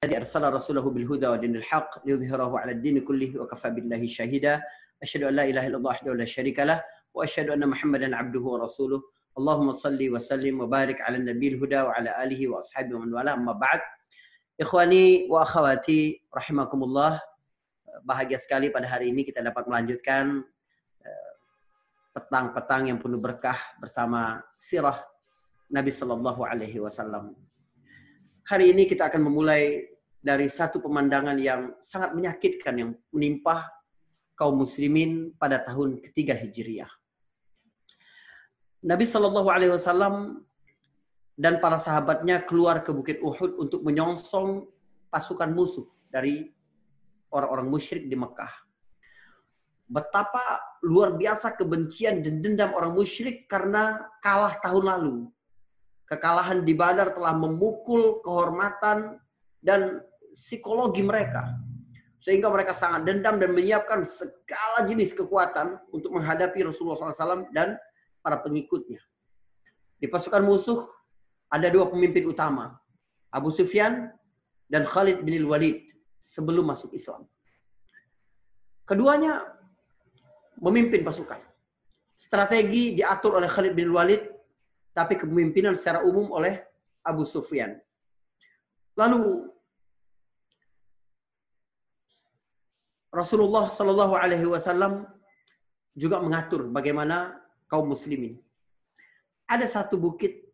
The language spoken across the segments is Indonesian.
الذي أرسل رسوله بالهدى ودين الحق ليظهره على الدين كله وكفى بالله شهيدا أشهد أن لا إله إلا الله وحده لا شريك له وأشهد أن محمدا عبده ورسوله اللهم صل وسلم وبارك على النبي الهدى وعلى آله وأصحابه ومن والاه أما بعد إخواني وأخواتي الله bahagia sekali pada hari ini kita dapat melanjutkan petang-petang yang penuh berkah bersama sirah Nabi Shallallahu Alaihi Wasallam. Hari ini kita akan memulai dari satu pemandangan yang sangat menyakitkan yang menimpa kaum muslimin pada tahun ketiga Hijriyah. Nabi Sallallahu Alaihi Wasallam dan para sahabatnya keluar ke Bukit Uhud untuk menyongsong pasukan musuh dari orang-orang musyrik di Mekah. Betapa luar biasa kebencian dan dendam orang musyrik karena kalah tahun lalu. Kekalahan di Badar telah memukul kehormatan dan psikologi mereka. Sehingga mereka sangat dendam dan menyiapkan segala jenis kekuatan untuk menghadapi Rasulullah SAW dan para pengikutnya. Di pasukan musuh ada dua pemimpin utama, Abu Sufyan dan Khalid bin Walid sebelum masuk Islam. Keduanya memimpin pasukan. Strategi diatur oleh Khalid bin Walid, tapi kepemimpinan secara umum oleh Abu Sufyan. Lalu Rasulullah Shallallahu Alaihi Wasallam juga mengatur bagaimana kaum muslimin. Ada satu bukit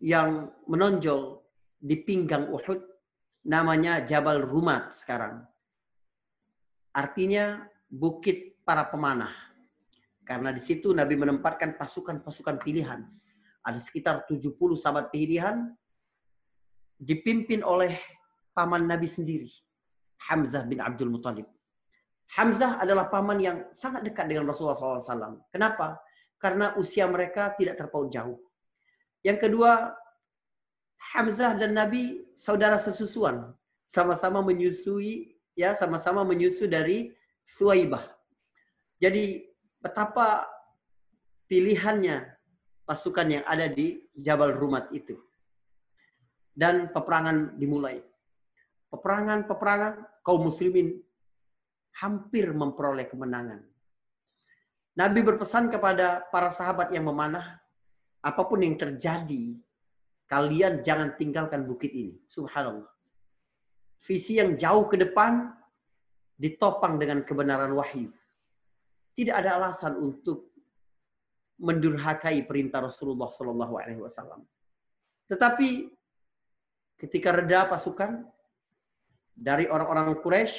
yang menonjol di pinggang Uhud namanya Jabal Rumat sekarang. Artinya bukit para pemanah. Karena di situ Nabi menempatkan pasukan-pasukan pilihan. Ada sekitar 70 sahabat pilihan dipimpin oleh paman Nabi sendiri, Hamzah bin Abdul Muthalib. Hamzah adalah paman yang sangat dekat dengan Rasulullah SAW. Kenapa? Karena usia mereka tidak terpaut jauh. Yang kedua, Hamzah dan Nabi saudara sesusuan, sama-sama menyusui ya, sama-sama menyusu dari Suwaibah. Jadi betapa pilihannya pasukan yang ada di Jabal Rumat itu. Dan peperangan dimulai. Peperangan-peperangan kaum muslimin hampir memperoleh kemenangan. Nabi berpesan kepada para sahabat yang memanah, apa pun yang terjadi, kalian jangan tinggalkan bukit ini. Subhanallah. Visi yang jauh ke depan ditopang dengan kebenaran wahyu. Tidak ada alasan untuk mendurhakai perintah Rasulullah Wasallam. Tetapi ketika reda pasukan dari orang-orang Quraisy,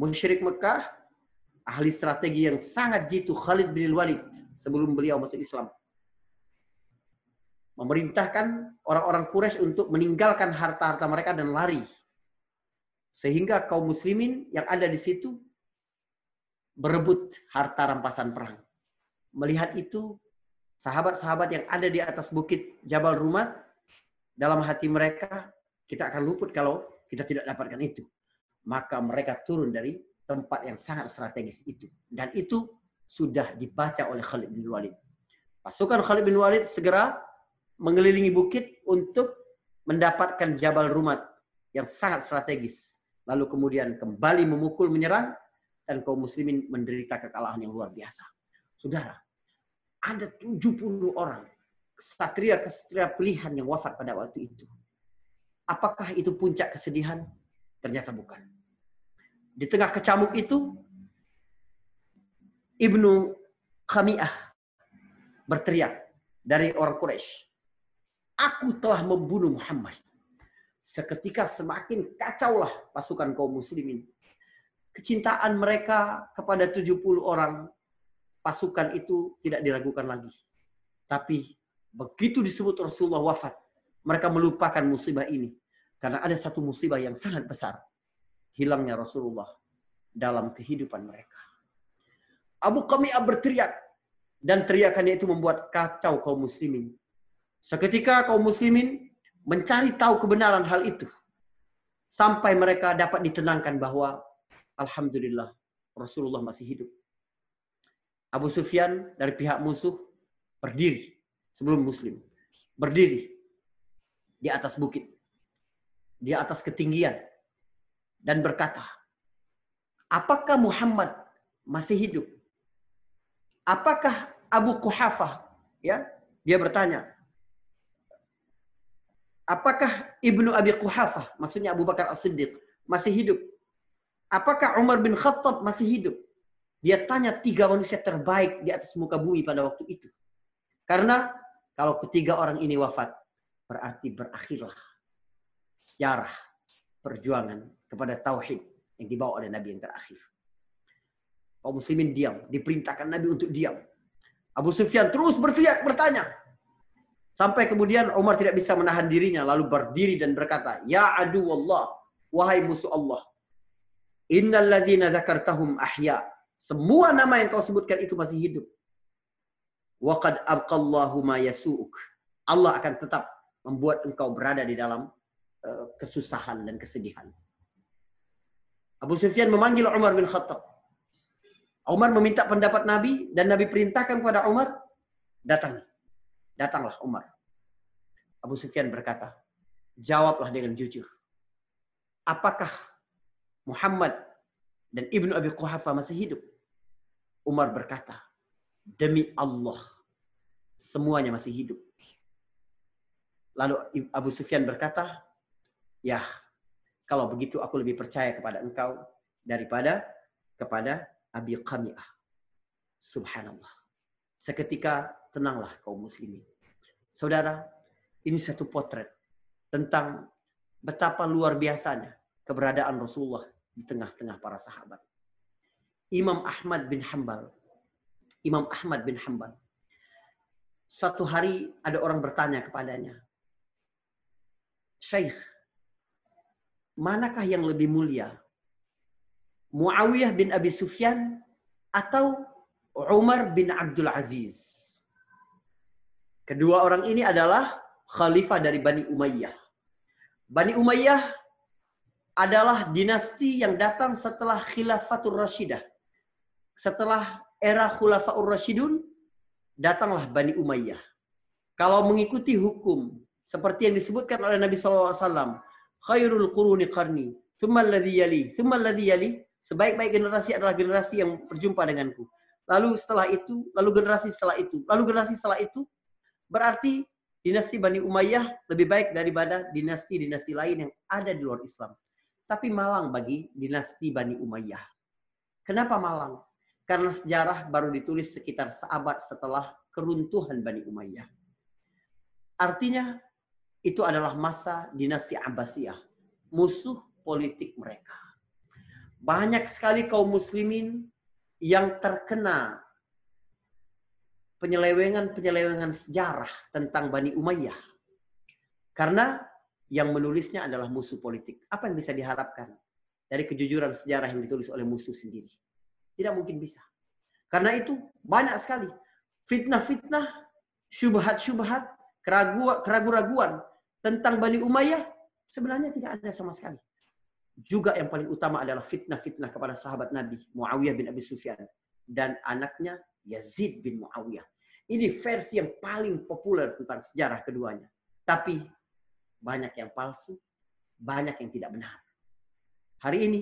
musyrik Mekah, ahli strategi yang sangat jitu Khalid bin Walid sebelum beliau masuk Islam memerintahkan orang-orang Quraisy untuk meninggalkan harta-harta mereka dan lari. Sehingga kaum muslimin yang ada di situ berebut harta rampasan perang. Melihat itu, sahabat-sahabat yang ada di atas bukit Jabal Rumat, dalam hati mereka, kita akan luput kalau kita tidak dapatkan itu. Maka mereka turun dari tempat yang sangat strategis itu. Dan itu sudah dibaca oleh Khalid bin Walid. Pasukan Khalid bin Walid segera mengelilingi bukit untuk mendapatkan Jabal Rumat yang sangat strategis. Lalu kemudian kembali memukul menyerang dan kaum muslimin menderita kekalahan yang luar biasa. Saudara, ada 70 orang kesatria-kesatria pilihan yang wafat pada waktu itu. Apakah itu puncak kesedihan? Ternyata bukan. Di tengah kecamuk itu, Ibnu Khami'ah berteriak dari orang Quraisy aku telah membunuh Muhammad. Seketika semakin kacaulah pasukan kaum muslimin. Kecintaan mereka kepada 70 orang pasukan itu tidak diragukan lagi. Tapi begitu disebut Rasulullah wafat, mereka melupakan musibah ini. Karena ada satu musibah yang sangat besar. Hilangnya Rasulullah dalam kehidupan mereka. Abu Qami'ah berteriak. Dan teriakannya itu membuat kacau kaum muslimin. Seketika kaum muslimin mencari tahu kebenaran hal itu. Sampai mereka dapat ditenangkan bahwa Alhamdulillah Rasulullah masih hidup. Abu Sufyan dari pihak musuh berdiri sebelum muslim. Berdiri di atas bukit. di atas ketinggian dan berkata, "Apakah Muhammad masih hidup? Apakah Abu Quhafah?" Ya, dia bertanya, Apakah Ibnu Abi Quhafah, maksudnya Abu Bakar As-Siddiq, masih hidup? Apakah Umar bin Khattab masih hidup? Dia tanya tiga manusia terbaik di atas muka bumi pada waktu itu. Karena kalau ketiga orang ini wafat, berarti berakhirlah sejarah perjuangan kepada tauhid yang dibawa oleh Nabi yang terakhir. Kaum muslimin diam, diperintahkan Nabi untuk diam. Abu Sufyan terus berteriak, bertanya. Sampai kemudian Umar tidak bisa menahan dirinya, lalu berdiri dan berkata, Ya adu Allah, wahai musuh Allah. Innal ladzina zakartahum ahya. Semua nama yang kau sebutkan itu masih hidup. Waqad abqallahu ma yasu'uk. Allah akan tetap membuat engkau berada di dalam uh, kesusahan dan kesedihan. Abu Sufyan memanggil Umar bin Khattab. Umar meminta pendapat Nabi dan Nabi perintahkan kepada Umar, datang. Datanglah Umar. Abu Sufyan berkata, jawablah dengan jujur. Apakah Muhammad dan Ibnu Abi Quhafa masih hidup? Umar berkata, demi Allah, semuanya masih hidup. Lalu Abu Sufyan berkata, ya kalau begitu aku lebih percaya kepada engkau daripada kepada Abi Qami'ah. Subhanallah. Seketika tenanglah kaum muslimin. Saudara, ini satu potret tentang betapa luar biasanya keberadaan Rasulullah di tengah-tengah para sahabat. Imam Ahmad bin Hambal, Imam Ahmad bin Hambal, suatu hari ada orang bertanya kepadanya, Syekh, manakah yang lebih mulia? Muawiyah bin Abi Sufyan atau Umar bin Abdul Aziz? Kedua orang ini adalah khalifah dari Bani Umayyah. Bani Umayyah adalah dinasti yang datang setelah Khilafatul Rashidah. Setelah era Khulafaur Rashidun, datanglah Bani Umayyah. Kalau mengikuti hukum seperti yang disebutkan oleh Nabi SAW. Khairul quruni qarni. Thumma alladhi yali. Thumma alladhi yali. Sebaik-baik generasi adalah generasi yang berjumpa denganku. Lalu setelah itu, lalu generasi setelah itu, lalu generasi setelah itu, berarti dinasti Bani Umayyah lebih baik daripada dinasti-dinasti lain yang ada di luar Islam. Tapi malang bagi dinasti Bani Umayyah. Kenapa malang? Karena sejarah baru ditulis sekitar seabad setelah keruntuhan Bani Umayyah. Artinya itu adalah masa dinasti Abbasiyah, musuh politik mereka. Banyak sekali kaum muslimin yang terkena penyelewengan-penyelewengan sejarah tentang Bani Umayyah. Karena yang menulisnya adalah musuh politik. Apa yang bisa diharapkan dari kejujuran sejarah yang ditulis oleh musuh sendiri? Tidak mungkin bisa. Karena itu banyak sekali fitnah-fitnah, syubhat-syubhat, keraguan-keraguan tentang Bani Umayyah sebenarnya tidak ada sama sekali. Juga yang paling utama adalah fitnah-fitnah kepada sahabat Nabi Muawiyah bin Abi Sufyan dan anaknya Yazid bin Muawiyah. Ini versi yang paling populer tentang sejarah keduanya. Tapi banyak yang palsu, banyak yang tidak benar. Hari ini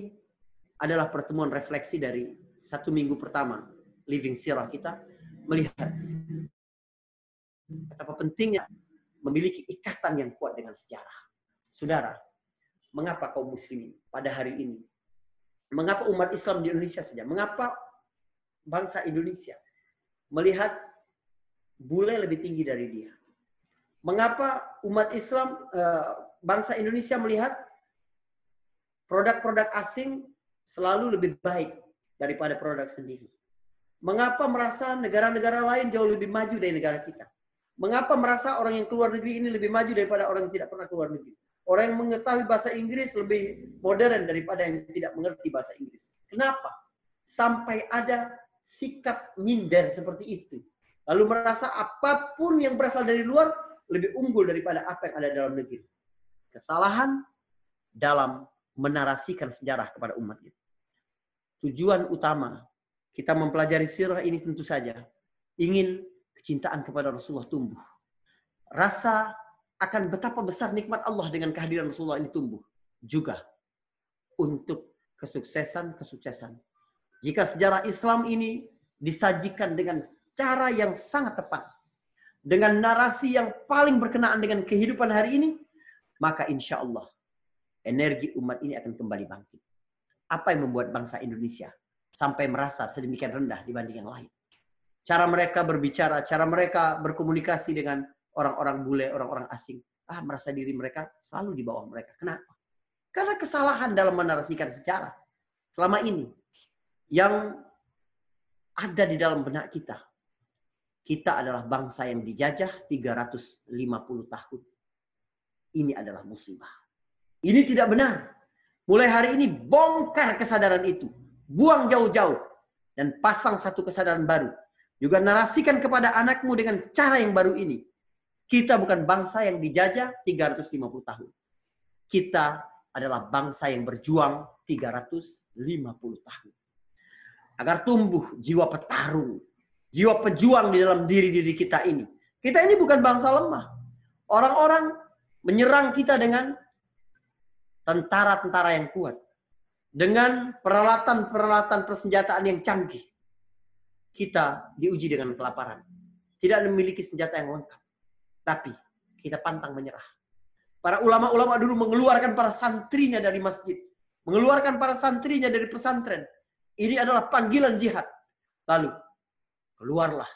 adalah pertemuan refleksi dari satu minggu pertama living sirah kita melihat betapa pentingnya memiliki ikatan yang kuat dengan sejarah. Saudara, mengapa kaum muslimin pada hari ini? Mengapa umat Islam di Indonesia saja? Mengapa bangsa Indonesia melihat bule lebih tinggi dari dia? Mengapa umat Islam eh, bangsa Indonesia melihat produk-produk asing selalu lebih baik daripada produk sendiri? Mengapa merasa negara-negara lain jauh lebih maju dari negara kita? Mengapa merasa orang yang keluar negeri ini lebih maju daripada orang yang tidak pernah keluar negeri? Orang yang mengetahui bahasa Inggris lebih modern daripada yang tidak mengerti bahasa Inggris. Kenapa? Sampai ada sikap minder seperti itu. Lalu merasa apa pun yang berasal dari luar lebih unggul daripada apa yang ada dalam negeri. Kesalahan dalam menarasikan sejarah kepada umat itu. Tujuan utama kita mempelajari sirah ini tentu saja ingin kecintaan kepada Rasulullah tumbuh. Rasa akan betapa besar nikmat Allah dengan kehadiran Rasulullah ini tumbuh. juga untuk kesuksesan-kesuksesan. Jika sejarah Islam ini disajikan dengan cara yang sangat tepat, dengan narasi yang paling berkenaan dengan kehidupan hari ini, maka insya Allah energi umat ini akan kembali bangkit. Apa yang membuat bangsa Indonesia sampai merasa sedemikian rendah dibanding yang lain? Cara mereka berbicara, cara mereka berkomunikasi dengan orang-orang bule, orang-orang asing. Ah, merasa diri mereka selalu di bawah mereka. Kenapa? Karena kesalahan dalam menarasikan sejarah. Selama ini, yang ada di dalam benak kita, kita adalah bangsa yang dijajah 350 tahun. Ini adalah musibah. Ini tidak benar. Mulai hari ini bongkar kesadaran itu. Buang jauh-jauh. Dan pasang satu kesadaran baru. Juga narasikan kepada anakmu dengan cara yang baru ini. Kita bukan bangsa yang dijajah 350 tahun. Kita adalah bangsa yang berjuang 350 tahun. Agar tumbuh jiwa petarung, jiwa pejuang di dalam diri-diri kita ini. Kita ini bukan bangsa lemah. Orang-orang menyerang kita dengan tentara-tentara yang kuat. Dengan peralatan-peralatan persenjataan yang canggih. Kita diuji dengan kelaparan. Tidak memiliki senjata yang lengkap. Tapi kita pantang menyerah. Para ulama-ulama dulu mengeluarkan para santrinya dari masjid. Mengeluarkan para santrinya dari pesantren. Ini adalah panggilan jihad. Lalu, keluarlah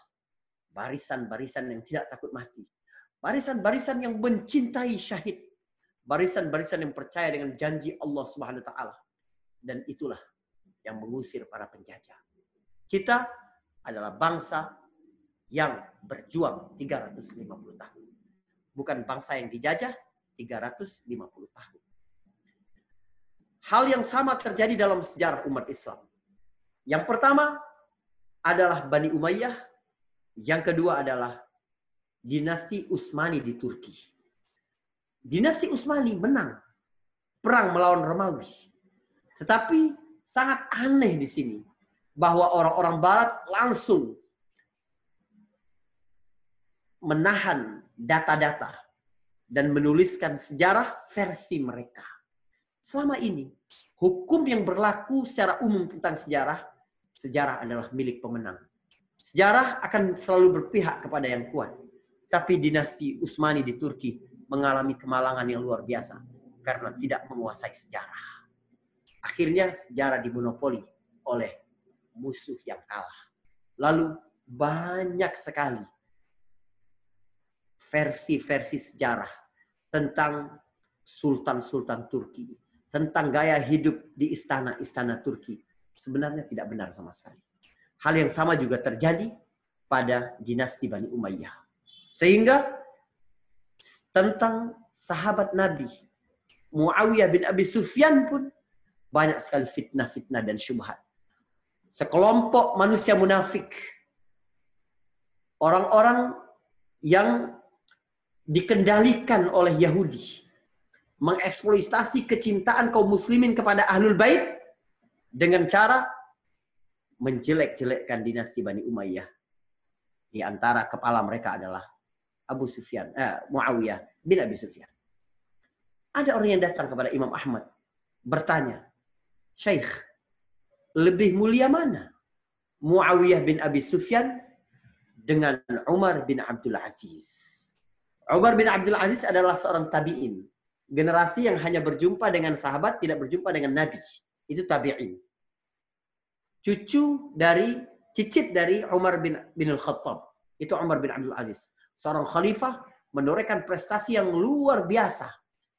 barisan-barisan yang tidak takut mati. Barisan-barisan yang mencintai syahid barisan-barisan yang percaya dengan janji Allah Subhanahu taala. Dan itulah yang mengusir para penjajah. Kita adalah bangsa yang berjuang 350 tahun. Bukan bangsa yang dijajah 350 tahun. Hal yang sama terjadi dalam sejarah umat Islam. Yang pertama adalah Bani Umayyah, yang kedua adalah dinasti Utsmani di Turki. Dinasti Utsmani menang perang melawan Romawi. Tetapi sangat aneh di sini bahwa orang-orang barat langsung menahan data-data dan menuliskan sejarah versi mereka. Selama ini, hukum yang berlaku secara umum tentang sejarah, sejarah adalah milik pemenang. Sejarah akan selalu berpihak kepada yang kuat. Tapi dinasti Utsmani di Turki mengalami kemalangan yang luar biasa karena tidak menguasai sejarah. Akhirnya sejarah dimonopoli oleh musuh yang kalah. Lalu banyak sekali versi-versi sejarah tentang sultan-sultan Turki, tentang gaya hidup di istana-istana Turki. Sebenarnya tidak benar sama sekali. Hal yang sama juga terjadi pada dinasti Bani Umayyah. Sehingga tentang sahabat Nabi. Muawiyah bin Abi Sufyan pun banyak sekali fitnah-fitnah dan syubhat. Sekelompok manusia munafik. Orang-orang yang dikendalikan oleh Yahudi. Mengeksploitasi kecintaan kaum muslimin kepada Ahlul Bait dengan cara menjelek-jelekkan dinasti Bani Umayyah. Di antara kepala mereka adalah Abu Sufyan, eh, Muawiyah bin Abi Sufyan. Ada orang yang datang kepada Imam Ahmad bertanya, Syekh, lebih mulia mana? Muawiyah bin Abi Sufyan dengan Umar bin Abdul Aziz. Umar bin Abdul Aziz adalah seorang tabi'in. Generasi yang hanya berjumpa dengan sahabat, tidak berjumpa dengan Nabi. Itu tabi'in. Cucu dari, cicit dari Umar bin, bin Al-Khattab. Itu Umar bin Abdul Aziz seorang khalifah menorehkan prestasi yang luar biasa.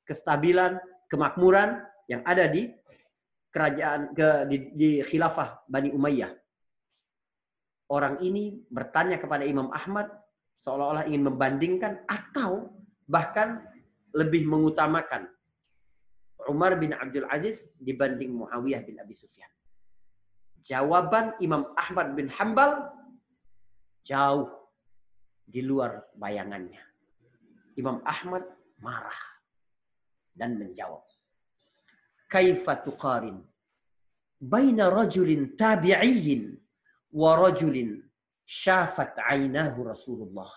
Kestabilan, kemakmuran yang ada di kerajaan ke, di, di khilafah Bani Umayyah. Orang ini bertanya kepada Imam Ahmad seolah-olah ingin membandingkan atau bahkan lebih mengutamakan Umar bin Abdul Aziz dibanding Muawiyah bin Abi Sufyan. Jawaban Imam Ahmad bin Hambal jauh di luar bayangannya. Imam Ahmad marah dan menjawab. Kaifa tuqarin baina rajulin tabi'iyyin wa rajulin syafat ainahu Rasulullah.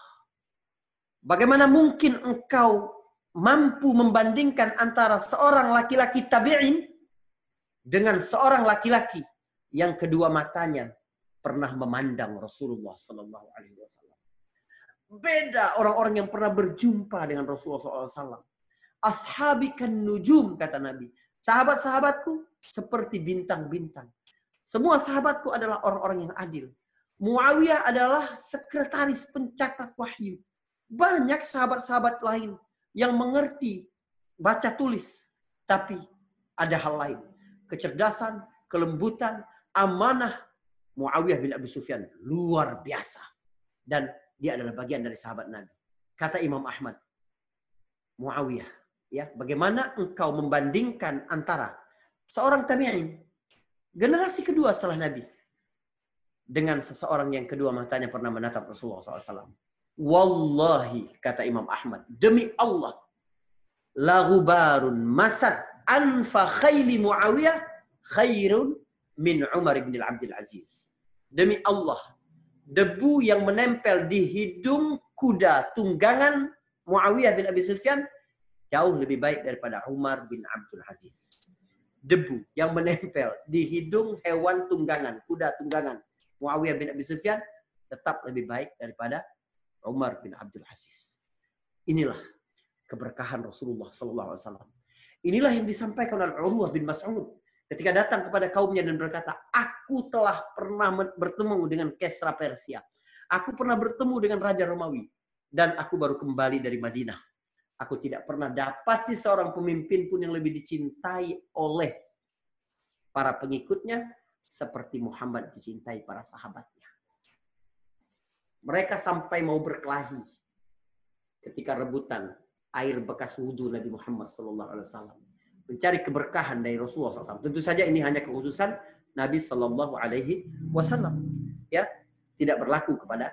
Bagaimana mungkin engkau mampu membandingkan antara seorang laki-laki tabi'in dengan seorang laki-laki yang kedua matanya pernah memandang Rasulullah Sallallahu Alaihi Wasallam. Beda orang-orang yang pernah berjumpa dengan Rasulullah SAW. Ashabi kan nujum kata Nabi. Sahabat-sahabatku seperti bintang-bintang. Semua sahabatku adalah orang-orang yang adil. Muawiyah adalah sekretaris pencatat wahyu. Banyak sahabat-sahabat lain yang mengerti baca tulis, tapi ada hal lain. Kecerdasan, kelembutan, amanah Muawiyah bin Abi Sufyan luar biasa. Dan dia adalah bagian dari sahabat Nabi. Kata Imam Ahmad, Muawiyah, ya, bagaimana engkau membandingkan antara seorang tabi'in generasi kedua setelah Nabi dengan seseorang yang kedua matanya pernah menatap Rasulullah SAW. Wallahi, kata Imam Ahmad, demi Allah, lagubarun masad anfa khayli Muawiyah khairun min Umar bin Abdul Aziz. Demi Allah, debu yang menempel di hidung kuda tunggangan Muawiyah bin Abi Sufyan jauh lebih baik daripada Umar bin Abdul Aziz. Debu yang menempel di hidung hewan tunggangan, kuda tunggangan Muawiyah bin Abi Sufyan tetap lebih baik daripada Umar bin Abdul Aziz. Inilah keberkahan Rasulullah Sallallahu Alaihi Wasallam. Inilah yang disampaikan oleh Urwah bin Mas'ud ketika datang kepada kaumnya dan berkata, aku telah pernah bertemu dengan Kesra Persia. Aku pernah bertemu dengan Raja Romawi. Dan aku baru kembali dari Madinah. Aku tidak pernah dapati seorang pemimpin pun yang lebih dicintai oleh para pengikutnya seperti Muhammad dicintai para sahabatnya. Mereka sampai mau berkelahi ketika rebutan air bekas wudhu Nabi Muhammad Wasallam mencari keberkahan dari Rasulullah SAW. Tentu saja ini hanya kekhususan Nabi Wasallam. Ya, tidak berlaku kepada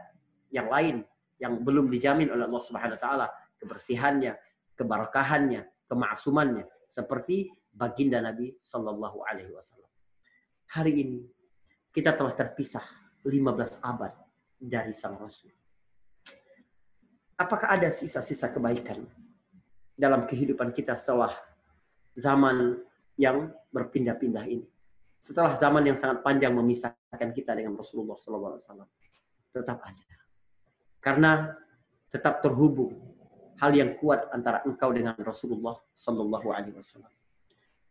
yang lain yang belum dijamin oleh Allah Subhanahu Wa Taala kebersihannya, keberkahannya, kemaksumannya seperti baginda Nabi Sallallahu Alaihi Wasallam. Hari ini kita telah terpisah 15 abad dari sang Rasul. Apakah ada sisa-sisa kebaikan dalam kehidupan kita setelah zaman yang berpindah-pindah ini? Setelah zaman yang sangat panjang memisahkan kita dengan Rasulullah SAW, tetap ada. Karena tetap terhubung hal yang kuat antara engkau dengan Rasulullah Sallallahu Alaihi Wasallam.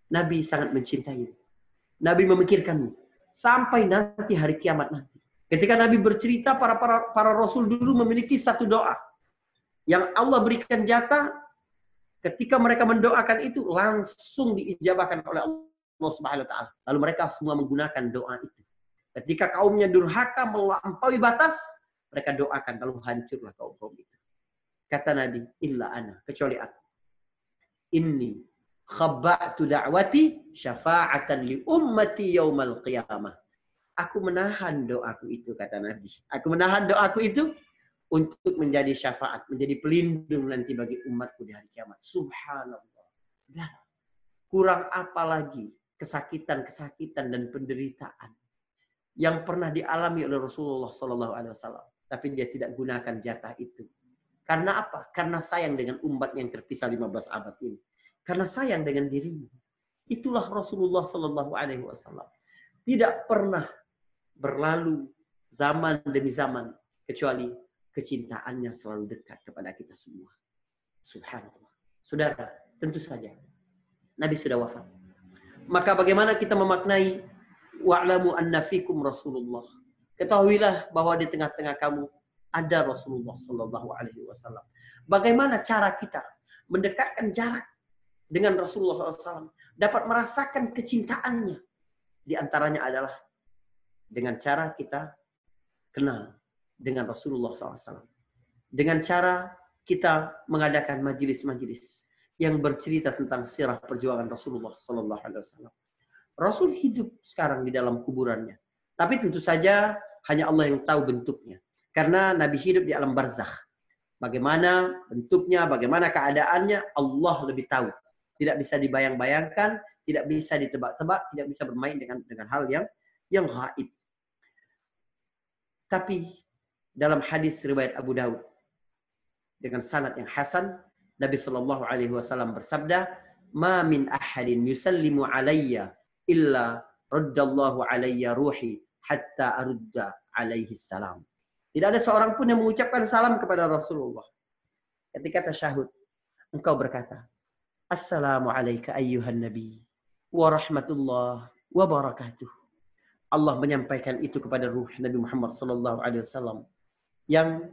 Nabi sangat mencintai. Nabi memikirkanmu sampai nanti hari kiamat nanti. Ketika Nabi bercerita, para, para, para Rasul dulu memiliki satu doa. Yang Allah berikan jatah, ketika mereka mendoakan itu, langsung diijabahkan oleh Allah Subhanahu Wa Taala. Lalu mereka semua menggunakan doa itu. Ketika kaumnya durhaka melampaui batas, mereka doakan, lalu hancurlah kaum-kaum itu. Kata Nabi, illa ana, kecuali aku. Inni khabba'tu da'wati syafa'atan li ummati yaumal qiyamah Aku menahan doaku itu, kata Nabi. Aku menahan doaku itu untuk menjadi syafaat, menjadi pelindung nanti bagi umatku di hari kiamat. Subhanallah. Kurang apa lagi kesakitan-kesakitan dan penderitaan yang pernah dialami oleh Rasulullah Wasallam, tapi dia tidak gunakan jatah itu. Karena apa? Karena sayang dengan umat yang terpisah 15 abad ini. Karena sayang dengan dirinya. Itulah Rasulullah Sallallahu Alaihi Wasallam. Tidak pernah berlalu zaman demi zaman kecuali kecintaannya selalu dekat kepada kita semua. Subhanallah. Saudara, tentu saja Nabi sudah wafat. Maka bagaimana kita memaknai wa'lamu anna fikum Rasulullah. Ketahuilah bahwa di tengah-tengah kamu ada Rasulullah Sallallahu Alaihi Wasallam. Bagaimana cara kita mendekatkan jarak dengan Rasulullah SAW, dapat merasakan kecintaannya. Di antaranya adalah dengan cara kita kenal dengan Rasulullah SAW. Dengan cara kita mengadakan majelis-majelis yang bercerita tentang sirah perjuangan Rasulullah SAW. Rasul hidup sekarang di dalam kuburannya. Tapi tentu saja hanya Allah yang tahu bentuknya. Karena Nabi hidup di alam barzakh. Bagaimana bentuknya, bagaimana keadaannya, Allah lebih tahu. Tidak bisa dibayang-bayangkan, tidak bisa ditebak-tebak, tidak bisa bermain dengan dengan hal yang yang gaib. Tapi dalam hadis riwayat Abu Daud dengan sanad yang hasan Nabi Shallallahu Alaihi Wasallam bersabda, "Ma min ahadin yusallimu alayya illa raddallahu alayya ruhi hatta arudda alaihi salam." Tidak ada seorang pun yang mengucapkan salam kepada Rasulullah. Ketika tasyahud, engkau berkata, Assalamu alayka ayyuhan nabi wa rahmatullah wa barakatuh. Allah menyampaikan itu kepada ruh Nabi Muhammad sallallahu alaihi wasallam yang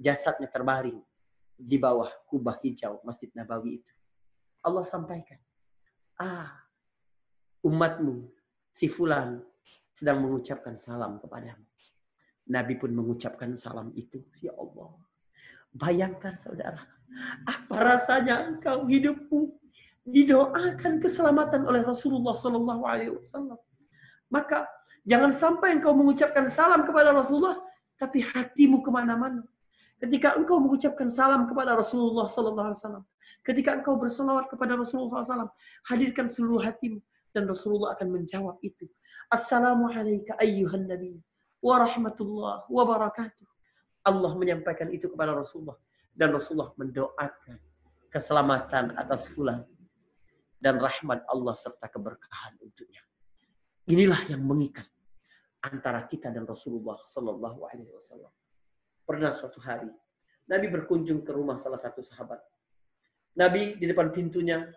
jasadnya terbaring di bawah kubah hijau Masjid Nabawi itu. Allah sampaikan, ah, umatmu, si fulan sedang mengucapkan salam kepadamu. Nabi pun mengucapkan salam itu. Ya Allah. Bayangkan saudara, apa rasanya engkau hidupmu didoakan keselamatan oleh Rasulullah Wasallam. Maka jangan sampai engkau mengucapkan salam kepada Rasulullah, tapi hatimu ke mana-mana. Ketika engkau mengucapkan salam kepada Rasulullah Wasallam, ketika engkau bersolawat kepada Rasulullah SAW, hadirkan seluruh hatimu dan Rasulullah akan menjawab itu. Assalamualaikum ayyuhan nabi wa rahmatullah wa barakatuh. Allah menyampaikan itu kepada Rasulullah dan Rasulullah mendoakan keselamatan atas fulan dan rahmat Allah serta keberkahan untuknya. Inilah yang mengikat antara kita dan Rasulullah Sallallahu Alaihi Wasallam. Pernah suatu hari Nabi berkunjung ke rumah salah satu sahabat. Nabi di depan pintunya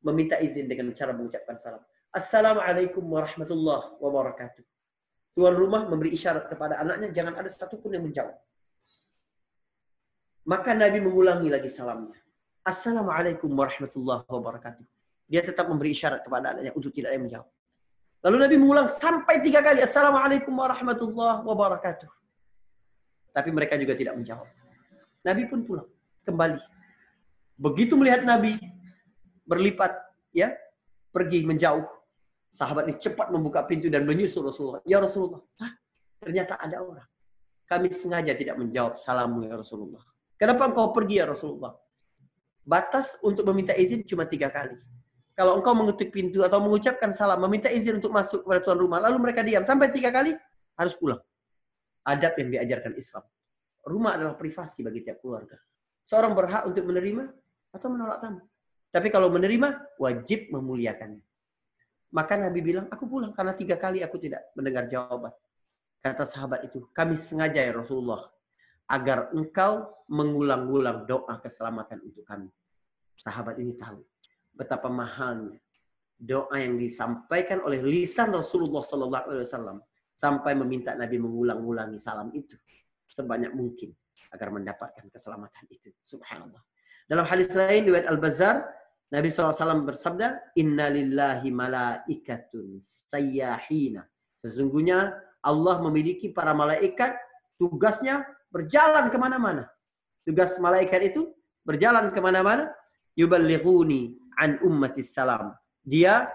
meminta izin dengan cara mengucapkan salam. Assalamualaikum warahmatullahi wabarakatuh. Tuan rumah memberi isyarat kepada anaknya, jangan ada satupun yang menjawab. Maka Nabi mengulangi lagi salamnya. Assalamualaikum warahmatullahi wabarakatuh. Dia tetap memberi isyarat kepada anaknya untuk tidak ada yang menjawab. Lalu Nabi mengulang sampai tiga kali. Assalamualaikum warahmatullahi wabarakatuh. Tapi mereka juga tidak menjawab. Nabi pun pulang. Kembali. Begitu melihat Nabi berlipat, ya pergi menjauh. Sahabat ini cepat membuka pintu dan menyusul Rasulullah. Ya Rasulullah, Hah? ternyata ada orang. Kami sengaja tidak menjawab salammu ya Rasulullah. Kenapa engkau pergi ya Rasulullah? Batas untuk meminta izin cuma tiga kali. Kalau engkau mengetuk pintu atau mengucapkan salam, meminta izin untuk masuk kepada tuan rumah, lalu mereka diam sampai tiga kali, harus pulang. Adab yang diajarkan Islam. Rumah adalah privasi bagi tiap keluarga. Seorang berhak untuk menerima atau menolak tamu. Tapi kalau menerima, wajib memuliakannya. Maka Nabi bilang, aku pulang karena tiga kali aku tidak mendengar jawaban. Kata sahabat itu, kami sengaja ya Rasulullah agar engkau mengulang-ulang doa keselamatan untuk kami. Sahabat ini tahu betapa mahalnya doa yang disampaikan oleh lisan Rasulullah Sallallahu Alaihi Wasallam sampai meminta Nabi mengulang-ulangi salam itu sebanyak mungkin agar mendapatkan keselamatan itu. Subhanallah. Dalam hadis lain riwayat Al Bazar Nabi SAW bersabda, Inna lillahi malaikatun sayyahina. Sesungguhnya Allah memiliki para malaikat tugasnya berjalan ke mana-mana. Tugas malaikat itu berjalan ke mana-mana. Yuballighuni an ummatis salam. Dia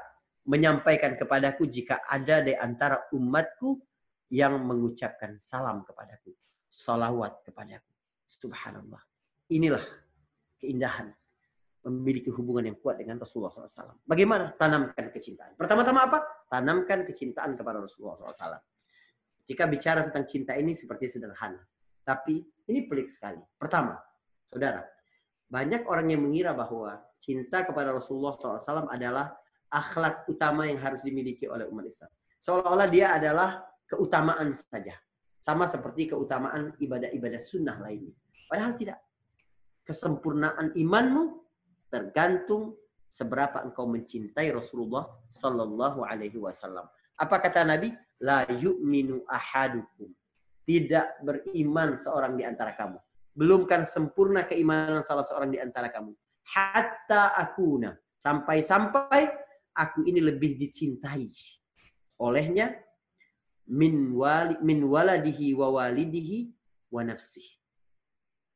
menyampaikan kepadaku jika ada di antara umatku yang mengucapkan salam kepadaku. Salawat kepadaku. Subhanallah. Inilah keindahan memiliki hubungan yang kuat dengan Rasulullah SAW. Bagaimana? Tanamkan kecintaan. Pertama-tama apa? Tanamkan kecintaan kepada Rasulullah SAW. Jika bicara tentang cinta ini seperti sederhana. Tapi ini pelik sekali. Pertama, saudara, banyak orang yang mengira bahwa cinta kepada Rasulullah SAW adalah akhlak utama yang harus dimiliki oleh umat Islam. Seolah-olah dia adalah keutamaan saja. Sama seperti keutamaan ibadah-ibadah sunnah lainnya. Padahal tidak. Kesempurnaan imanmu tergantung seberapa engkau mencintai Rasulullah Sallallahu Alaihi Wasallam. Apa kata Nabi? La yu'minu ahadukum tidak beriman seorang di antara kamu. Belumkan sempurna keimanan salah seorang di antara kamu. Hatta akuna. Sampai-sampai aku ini lebih dicintai olehnya min, wali, min waladihi wa walidihi wa nafsih.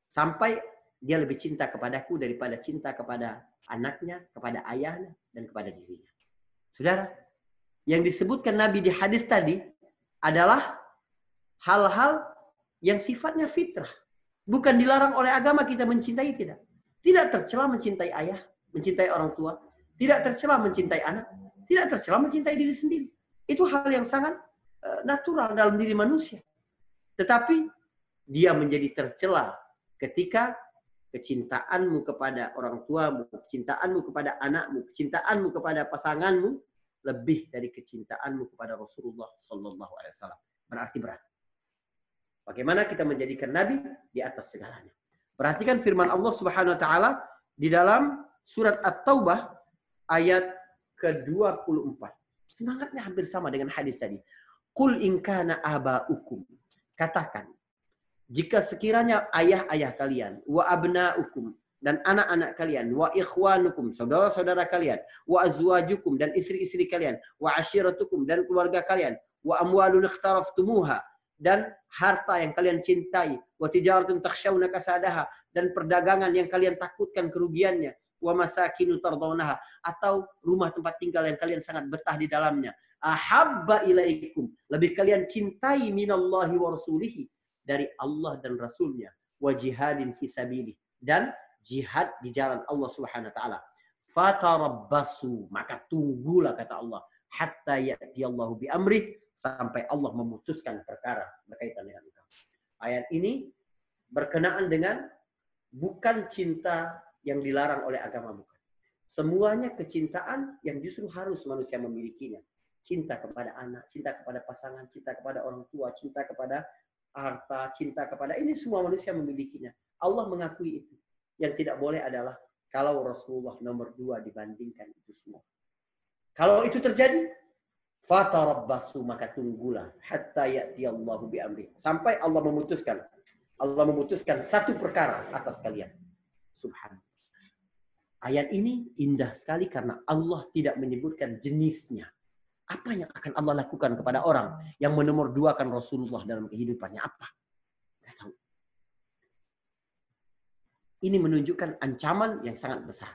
Sampai dia lebih cinta kepadaku daripada cinta kepada anaknya, kepada ayahnya, dan kepada dirinya. Saudara, yang disebutkan Nabi di hadis tadi adalah hal-hal yang sifatnya fitrah. Bukan dilarang oleh agama kita mencintai, tidak. Tidak tercela mencintai ayah, mencintai orang tua. Tidak tercela mencintai anak. Tidak tercela mencintai diri sendiri. Itu hal yang sangat eh, natural dalam diri manusia. Tetapi dia menjadi tercela ketika kecintaanmu kepada orang tuamu, kecintaanmu kepada anakmu, kecintaanmu kepada pasanganmu lebih dari kecintaanmu kepada Rasulullah Sallallahu Alaihi Wasallam. Berarti berat. Bagaimana kita menjadikan Nabi di atas segalanya. Perhatikan firman Allah Subhanahu Wa Taala di dalam surat At-Taubah ayat ke-24. Semangatnya hampir sama dengan hadis tadi. Qul in kana aba'ukum. Katakan, jika sekiranya ayah-ayah kalian, wa abna'ukum, dan anak-anak kalian, wa ikhwanukum, saudara-saudara kalian, wa azwajukum, dan istri-istri kalian, wa ashiratukum, dan keluarga kalian, wa amwalun ikhtaraftumuha, dan harta yang kalian cintai, wa tijaratun takhshawna kasadaha, dan perdagangan yang kalian takutkan kerugiannya, wa masakinu tardawnaha, atau rumah tempat tinggal yang kalian sangat betah di dalamnya. Ahabba ilaikum, lebih kalian cintai minallahi wa rasulihi, dari Allah dan Rasulnya. Wa jihadin fisabilih. Dan jihad di jalan Allah Subhanahu wa taala. Fatarabbasu, maka tunggulah kata Allah hatta ya'ti Allahu bi amri sampai Allah memutuskan perkara berkaitan dengan itu. Ayat ini berkenaan dengan bukan cinta yang dilarang oleh agama bukan. Semuanya kecintaan yang justru harus manusia memilikinya. Cinta kepada anak, cinta kepada pasangan, cinta kepada orang tua, cinta kepada harta, cinta kepada ini semua manusia memilikinya. Allah mengakui itu. Yang tidak boleh adalah kalau Rasulullah nomor dua dibandingkan itu semua. Kalau itu terjadi, fatarabbasu maka tunggulah hatta ya'ti Allahu bi. Sampai Allah memutuskan. Allah memutuskan satu perkara atas kalian. Subhanallah. Ayat ini indah sekali karena Allah tidak menyebutkan jenisnya. Apa yang akan Allah lakukan kepada orang yang menomor dua kan Rasulullah dalam kehidupannya? Apa? tahu. Ini menunjukkan ancaman yang sangat besar.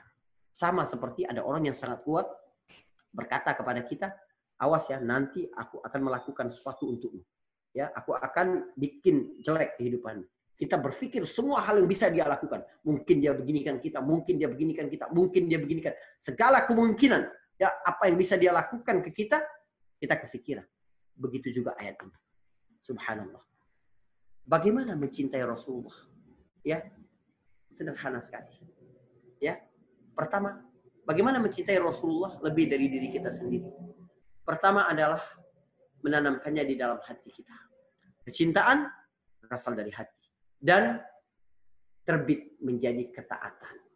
Sama seperti ada orang yang sangat kuat berkata kepada kita, awas ya nanti aku akan melakukan sesuatu untukmu. Ya, aku akan bikin jelek kehidupan. Kita berpikir semua hal yang bisa dia lakukan. Mungkin dia beginikan kita, mungkin dia beginikan kita, mungkin dia beginikan. Segala kemungkinan ya apa yang bisa dia lakukan ke kita, kita kepikiran. Begitu juga ayat ini. Subhanallah. Bagaimana mencintai Rasulullah? Ya, sederhana sekali. Ya, pertama, bagaimana mencintai Rasulullah lebih dari diri kita sendiri? Pertama adalah menanamkannya di dalam hati kita. Kecintaan berasal dari hati dan terbit menjadi ketaatan.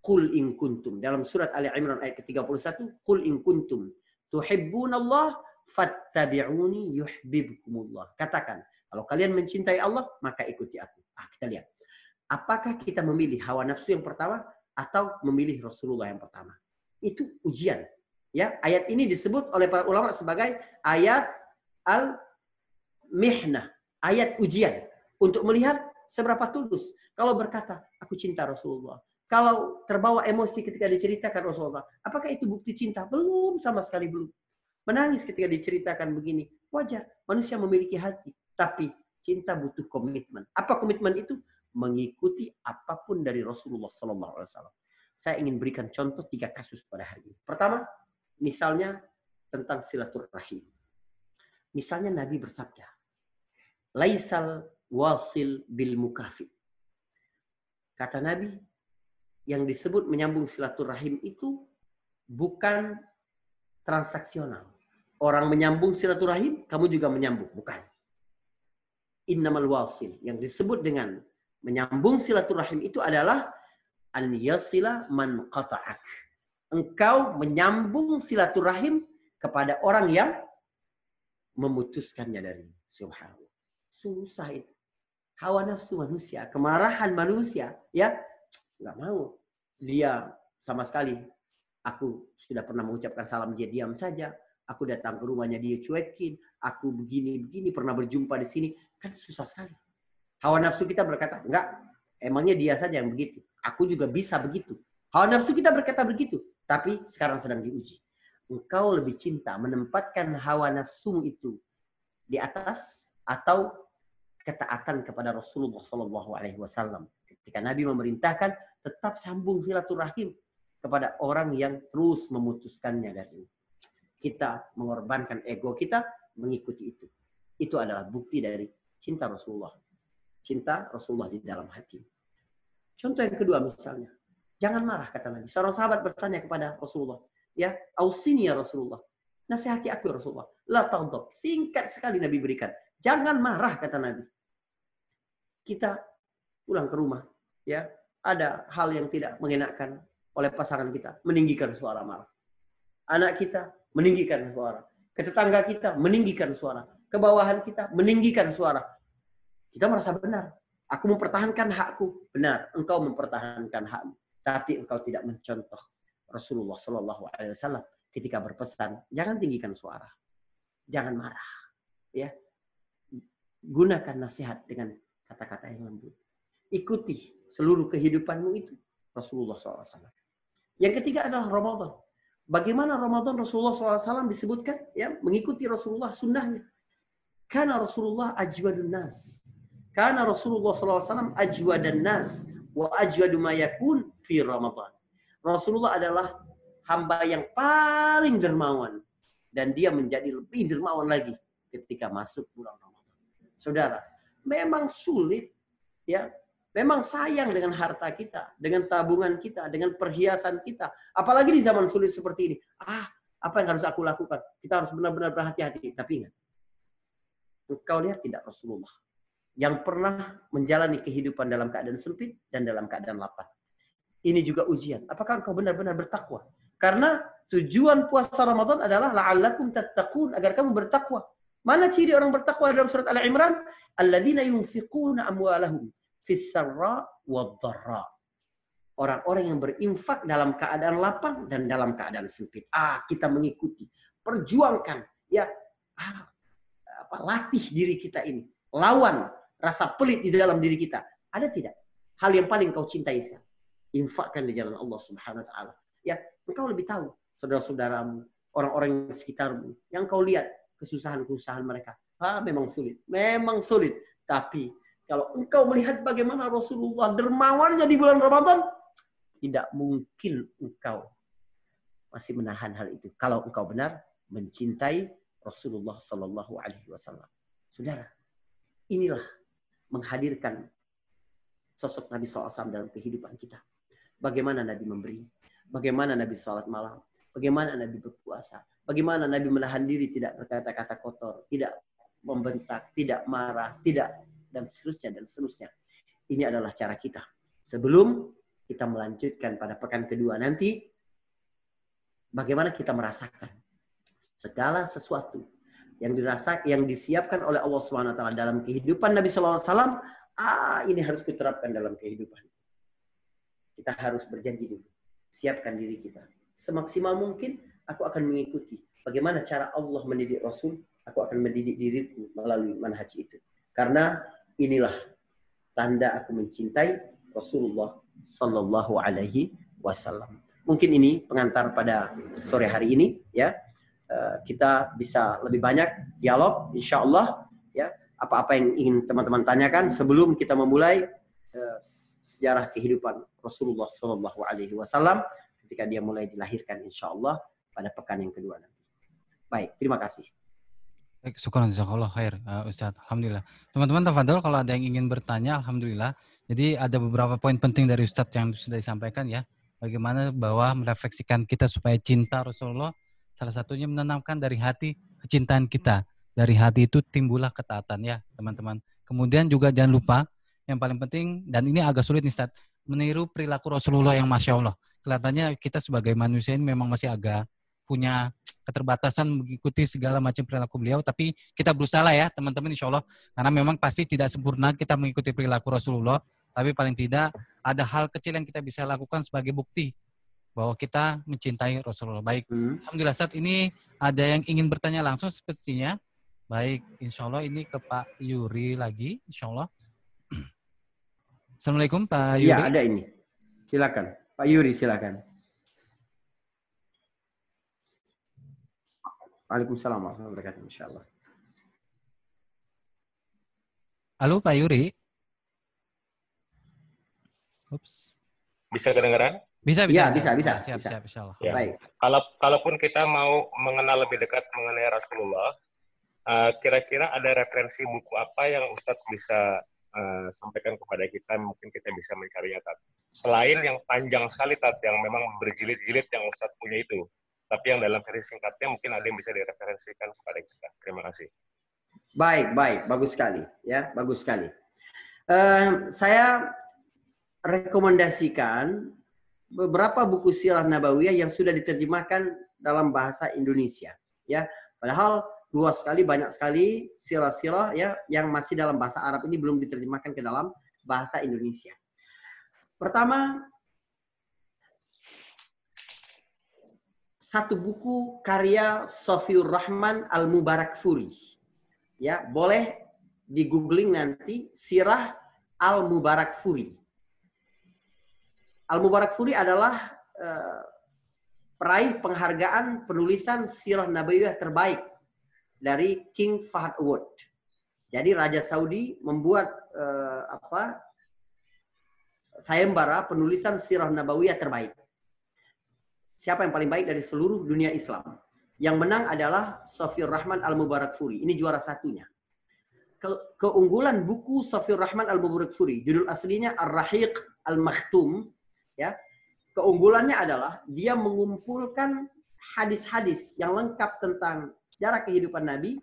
Qul in kuntum. Dalam surat Ali Imran ayat ke-31, Qul in kuntum tuhibbunallah fattabi'uni yuhibbukumullah. Katakan, kalau kalian mencintai Allah, maka ikuti aku. Ah, kita lihat. Apakah kita memilih hawa nafsu yang pertama atau memilih Rasulullah yang pertama? Itu ujian. Ya, ayat ini disebut oleh para ulama sebagai ayat al-mihnah, ayat ujian untuk melihat seberapa tulus. Kalau berkata, aku cinta Rasulullah, kalau terbawa emosi ketika diceritakan Rasulullah, apakah itu bukti cinta? Belum, sama sekali belum. Menangis ketika diceritakan begini, wajar. Manusia memiliki hati, tapi cinta butuh komitmen. Apa komitmen itu? Mengikuti apa pun dari Rasulullah Wasallam. Saya ingin berikan contoh tiga kasus pada hari ini. Pertama, misalnya tentang silaturahim. Misalnya Nabi bersabda, Laisal wasil bil mukafi. Kata Nabi, yang disebut menyambung silaturahim itu bukan transaksional. Orang menyambung silaturahim, kamu juga menyambung. Bukan. Innamal wasil. Yang disebut dengan menyambung silaturahim itu adalah an yasila man qata'ak. Engkau menyambung silaturahim kepada orang yang memutuskannya dari subhanallah. Susah itu. Hawa nafsu manusia, kemarahan manusia, ya nggak mau dia sama sekali aku sudah pernah mengucapkan salam dia diam saja. Aku datang ke rumahnya dia cuekin. Aku begini begini pernah berjumpa di sini. Kan susah sekali. Hawa nafsu kita berkata enggak emangnya dia saja yang begitu. Aku juga bisa begitu. Hawa nafsu kita berkata begitu tapi sekarang sedang diuji. Engkau lebih cinta menempatkan hawa nafsu itu di atas atau ketaatan kepada Rasulullah Wasallam? Ketika Nabi memerintahkan tetap sambung silaturahim kepada orang yang terus memutuskannya dari kita mengorbankan ego kita mengikuti itu. Itu adalah bukti dari cinta Rasulullah. Cinta Rasulullah di dalam hati. Contoh yang kedua misalnya, jangan marah kata Nabi. Seorang sahabat bertanya kepada Rasulullah, ya, ausini ya Rasulullah. Nasihati aku ya Rasulullah. La taghdab. Singkat sekali Nabi berikan. Jangan marah kata Nabi. Kita pulang ke rumah, ya, ada hal yang tidak mengenakan oleh pasangan kita, meninggikan suara marah. Anak kita meninggikan suara. Ke tetangga kita meninggikan suara. Ke bawahan kita meninggikan suara. Kita merasa benar. Aku mempertahankan hakku. Benar, engkau mempertahankan hakmu. Tapi engkau tidak mencontoh Rasulullah Shallallahu Alaihi Wasallam ketika berpesan, jangan tinggikan suara, jangan marah, ya. Gunakan nasihat dengan kata-kata yang lembut. Ikuti seluruh kehidupanmu itu Rasulullah SAW. Yang ketiga adalah Ramadan. Bagaimana Ramadan Rasulullah SAW disebutkan? Ya, mengikuti Rasulullah sunnahnya. Karena Rasulullah ajwadun nas. Karena Rasulullah SAW ajwadan nas wa ajwadu ma yakun fi Ramadan. Rasulullah adalah hamba yang paling dermawan dan dia menjadi lebih dermawan lagi ketika masuk bulan Ramadan. Saudara, memang sulit ya, memang sayang dengan harta kita, dengan tabungan kita, dengan perhiasan kita. Apalagi di zaman sulit seperti ini. Ah, apa yang harus aku lakukan? Kita harus benar-benar berhati-hati. Tapi ingat, engkau lihat tidak Rasulullah yang pernah menjalani kehidupan dalam keadaan sempit dan dalam keadaan lapar. Ini juga ujian. Apakah engkau benar-benar bertakwa? Karena tujuan puasa Ramadan adalah la'allakum tattaqun agar kamu bertakwa. Mana ciri orang bertakwa dalam surat Al-Imran? Alladzina yunfiquna amwalahum Orang-orang yang berinfak dalam keadaan lapang dan dalam keadaan sempit. Ah, kita mengikuti, perjuangkan, ya, ah, apa, latih diri kita ini, lawan rasa pelit di dalam diri kita. Ada tidak? Hal yang paling kau cintai sekarang. Infakkan di jalan Allah Subhanahu wa taala. Ya, engkau lebih tahu saudara-saudaramu, orang-orang di sekitarmu yang kau lihat kesusahan-kesusahan mereka. Ah, memang sulit. Memang sulit. Tapi kalau engkau melihat bagaimana Rasulullah dermawannya di bulan Ramadan, tidak mungkin engkau masih menahan hal itu. Kalau engkau benar mencintai Rasulullah Sallallahu Alaihi Wasallam. Saudara, inilah menghadirkan sosok Nabi SAW dalam kehidupan kita. Bagaimana Nabi memberi, bagaimana Nabi sholat malam, bagaimana Nabi berpuasa, bagaimana Nabi menahan diri tidak berkata-kata kotor, tidak membentak, tidak marah, tidak dan seterusnya dan seterusnya. Ini adalah cara kita. Sebelum kita melanjutkan pada pekan kedua nanti, bagaimana kita merasakan segala sesuatu yang dirasa yang disiapkan oleh Allah taala dalam kehidupan Nabi wasallam, ah ini harus diterapkan dalam kehidupan. Kita harus berjanji dulu, siapkan diri kita. Semaksimal mungkin aku akan mengikuti bagaimana cara Allah mendidik Rasul, aku akan mendidik diriku melalui manhaj itu. Karena inilah tanda aku mencintai Rasulullah sallallahu alaihi wasallam. Mungkin ini pengantar pada sore hari ini ya. Eh, kita bisa lebih banyak dialog, insya Allah ya apa-apa yang ingin teman-teman tanyakan sebelum kita memulai uh, sejarah kehidupan Rasulullah Shallallahu Alaihi Wasallam ketika dia mulai dilahirkan, insya Allah pada pekan yang kedua nanti. Baik, terima kasih. Syukur jazakallah khair uh, Ustaz. Alhamdulillah. Teman-teman tafadhol kalau ada yang ingin bertanya alhamdulillah. Jadi ada beberapa poin penting dari Ustadz yang sudah disampaikan ya. Bagaimana bahwa merefleksikan kita supaya cinta Rasulullah Salah satunya menanamkan dari hati kecintaan kita. Dari hati itu timbullah ketaatan ya teman-teman. Kemudian juga jangan lupa yang paling penting dan ini agak sulit nih Ustaz, meniru perilaku Rasulullah yang masya Allah. Kelihatannya kita sebagai manusia ini memang masih agak punya keterbatasan mengikuti segala macam perilaku beliau, tapi kita berusaha ya teman-teman insya Allah, karena memang pasti tidak sempurna kita mengikuti perilaku Rasulullah, tapi paling tidak ada hal kecil yang kita bisa lakukan sebagai bukti bahwa kita mencintai Rasulullah. Baik, hmm. Alhamdulillah saat ini ada yang ingin bertanya langsung sepertinya. Baik, insya Allah ini ke Pak Yuri lagi, insya Allah. Assalamualaikum Pak iya, Yuri. Ya ada ini. Silakan, Pak Yuri silakan. Waalaikumsalam warahmatullahi wabarakatuh, insya Allah. Halo Pak Yuri. Ups. Bisa kedengaran? Bisa, bisa. Ya, bisa, bisa. Siap, bisa. siap, siap. Ya. Baik. Kalau kalaupun kita mau mengenal lebih dekat mengenai Rasulullah, eh, kira-kira ada referensi buku apa yang Ustadz bisa uh, sampaikan kepada kita, mungkin kita bisa mencarinya, Tat. Selain yang panjang sekali, Tat, yang memang berjilid-jilid yang Ustadz punya itu, tapi yang dalam versi singkatnya mungkin ada yang bisa direferensikan kepada kita. Terima kasih. Baik, baik, bagus sekali, ya, bagus sekali. Uh, saya rekomendasikan beberapa buku sirah nabawiyah yang sudah diterjemahkan dalam bahasa Indonesia, ya. Padahal luas sekali, banyak sekali sirah-sirah ya yang masih dalam bahasa Arab ini belum diterjemahkan ke dalam bahasa Indonesia. Pertama, satu buku karya Sofiur Rahman Al-Mubarak Furi. Ya, boleh di googling nanti Sirah Al-Mubarak Furi. Al-Mubarak Furi adalah uh, peraih penghargaan penulisan sirah nabawiyah terbaik dari King Fahd Award. Jadi Raja Saudi membuat uh, apa sayembara penulisan sirah nabawiyah terbaik. Siapa yang paling baik dari seluruh dunia Islam? Yang menang adalah Sofir Rahman Al-Mubarak Furi. Ini juara satunya. Ke keunggulan buku Sofir Rahman Al-Mubarak Furi, judul aslinya Ar-Rahiq Al-Makhtum, ya. Keunggulannya adalah dia mengumpulkan hadis-hadis yang lengkap tentang sejarah kehidupan Nabi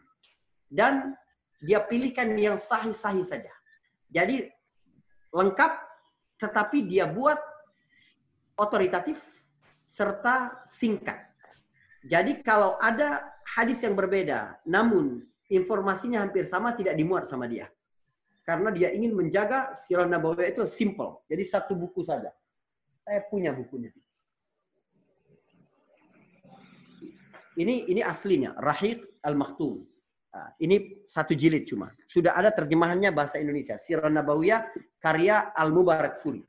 dan dia pilihkan yang sahih-sahih saja. Jadi lengkap tetapi dia buat otoritatif serta singkat. Jadi kalau ada hadis yang berbeda namun informasinya hampir sama tidak dimuat sama dia. Karena dia ingin menjaga sirah nabawiyah itu simple. Jadi satu buku saja. Saya punya bukunya. Ini ini aslinya Rahid Al-Maktum. Nah, ini satu jilid cuma. Sudah ada terjemahannya bahasa Indonesia. Sirah Nabawiyah karya Al-Mubarak Furi.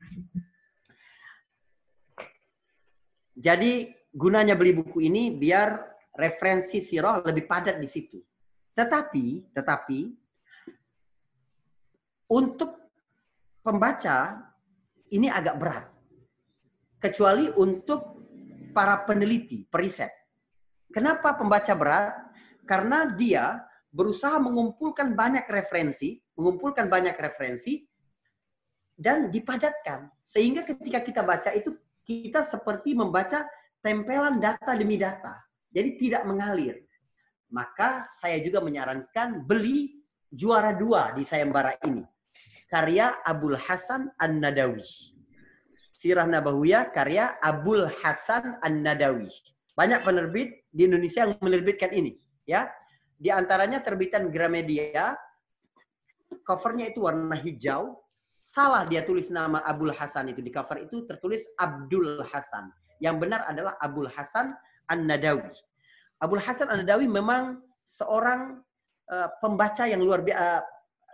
Jadi gunanya beli buku ini biar referensi sirah lebih padat di situ. Tetapi, tetapi untuk pembaca ini agak berat. Kecuali untuk para peneliti, periset. Kenapa pembaca berat? Karena dia berusaha mengumpulkan banyak referensi, mengumpulkan banyak referensi, dan dipadatkan. Sehingga ketika kita baca itu, kita seperti membaca tempelan data demi data. Jadi tidak mengalir. Maka saya juga menyarankan beli juara dua di sayembara ini. Karya Abul Hasan An-Nadawi. Sirah Nabawiyah karya Abul Hasan An-Nadawi. Banyak penerbit di Indonesia yang menerbitkan ini, ya. Di antaranya terbitan Gramedia, covernya itu warna hijau. Salah dia tulis nama Abdul Hasan itu di cover itu tertulis Abdul Hasan. Yang benar adalah Abdul Hasan An-Nadawi. Abdul Hasan An-Nadawi memang seorang uh, pembaca yang luar biasa, uh,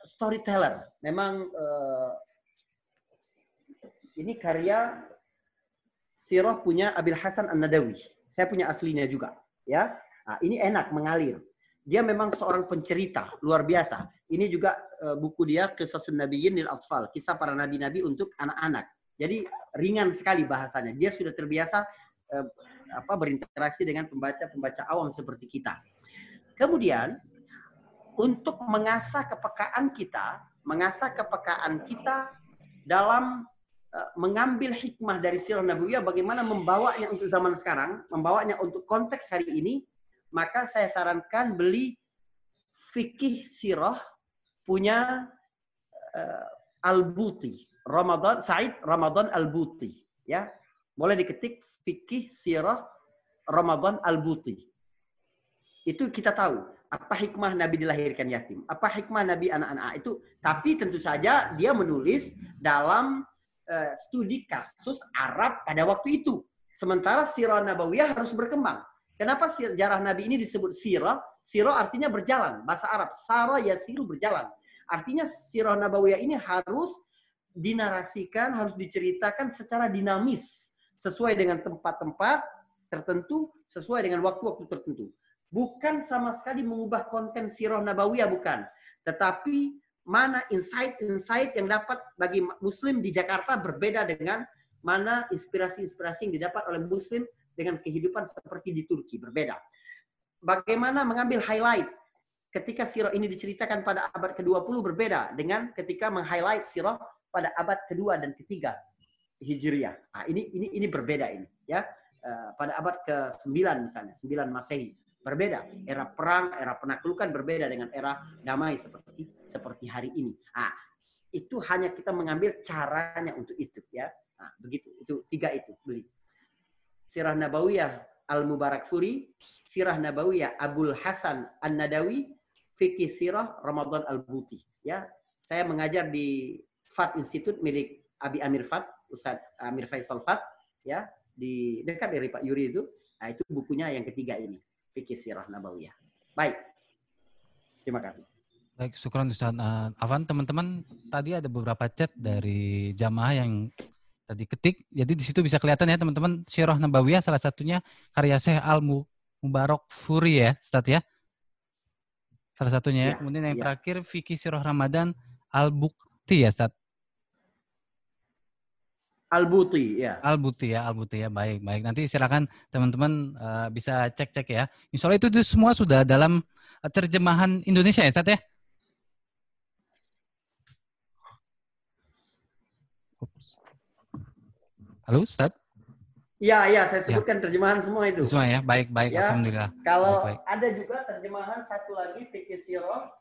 storyteller. Memang uh, ini karya Sirah punya Abil Hasan An-Nadawi. Saya punya aslinya juga, ya. Nah, ini enak mengalir. Dia memang seorang pencerita luar biasa. Ini juga uh, buku dia Kisah Nabiyin lil Atfal, kisah para nabi-nabi untuk anak-anak. Jadi ringan sekali bahasanya. Dia sudah terbiasa uh, apa berinteraksi dengan pembaca-pembaca awam seperti kita. Kemudian untuk mengasah kepekaan kita, mengasah kepekaan kita dalam Eh, mengambil hikmah dari sirah nabawiyah bagaimana membawanya untuk zaman sekarang, membawanya untuk konteks hari ini, maka saya sarankan beli fikih sirah punya uh, Al-Buti, Ramadan Said Ramadan Al-Buti, ya. Boleh diketik fikih sirah Ramadan Al-Buti. Itu kita tahu apa hikmah Nabi dilahirkan yatim, apa hikmah Nabi anak-anak itu. Tapi tentu saja dia menulis dalam uh, studi kasus Arab pada waktu itu. Sementara sirah nabawiyah harus berkembang. Kenapa sejarah Nabi ini disebut sirah? Sirah artinya berjalan. Bahasa Arab, sara yasiru berjalan. Artinya sirah nabawiyah ini harus dinarasikan, harus diceritakan secara dinamis. Sesuai dengan tempat-tempat tertentu, sesuai dengan waktu-waktu tertentu. Bukan sama sekali mengubah konten sirah nabawiyah, bukan. Tetapi mana insight-insight yang dapat bagi muslim di Jakarta berbeda dengan mana inspirasi-inspirasi yang didapat oleh muslim dengan kehidupan seperti di Turki berbeda. Bagaimana mengambil highlight ketika sirah ini diceritakan pada abad ke-20 berbeda dengan ketika meng-highlight sirah pada abad kedua dan ketiga Hijriah. Nah, ini ini ini berbeda ini ya. Uh, pada abad ke-9 misalnya, 9 Masehi. Berbeda. Era perang, era penaklukan berbeda dengan era damai seperti seperti hari ini. Nah, itu hanya kita mengambil caranya untuk itu ya. Nah, begitu. Itu tiga itu beli. Sirah Nabawiyah Al-Mubarak Furi, Sirah Nabawiyah Abul Hasan An-Nadawi, Fikih Sirah Ramadan Al-Buti. Ya, saya mengajar di FAT Institute milik Abi Amir FAT, Ustaz Amir Faisal FAT, ya, di dekat dari Pak Yuri itu. Nah, itu bukunya yang ketiga ini, Fikih Sirah Nabawiyah. Baik. Terima kasih. Baik, syukuran Ustaz uh, Afan. Teman-teman, tadi ada beberapa chat dari jamaah yang tadi ketik. Jadi di situ bisa kelihatan ya teman-teman, Sirah Nabawiyah salah satunya karya Syekh Al Mubarak Furi ya, Ustaz ya. Salah satunya ya. ya Kemudian yang ya. terakhir Fikih Sirah Ramadan Al-Bukti ya, Ustaz. Al-Buti ya. Al-Buti ya, Al-Buti ya. Baik, baik. Nanti silakan teman-teman uh, bisa cek-cek ya. Insya Allah itu, itu semua sudah dalam uh, terjemahan Indonesia ya, Ustaz ya? Halo, Ustaz? Iya, iya, saya ya. sebutkan ya. terjemahan semua itu. Semua ya, baik, baik, ya. alhamdulillah. Kalau baik, baik. ada juga terjemahan satu lagi fikih sirah,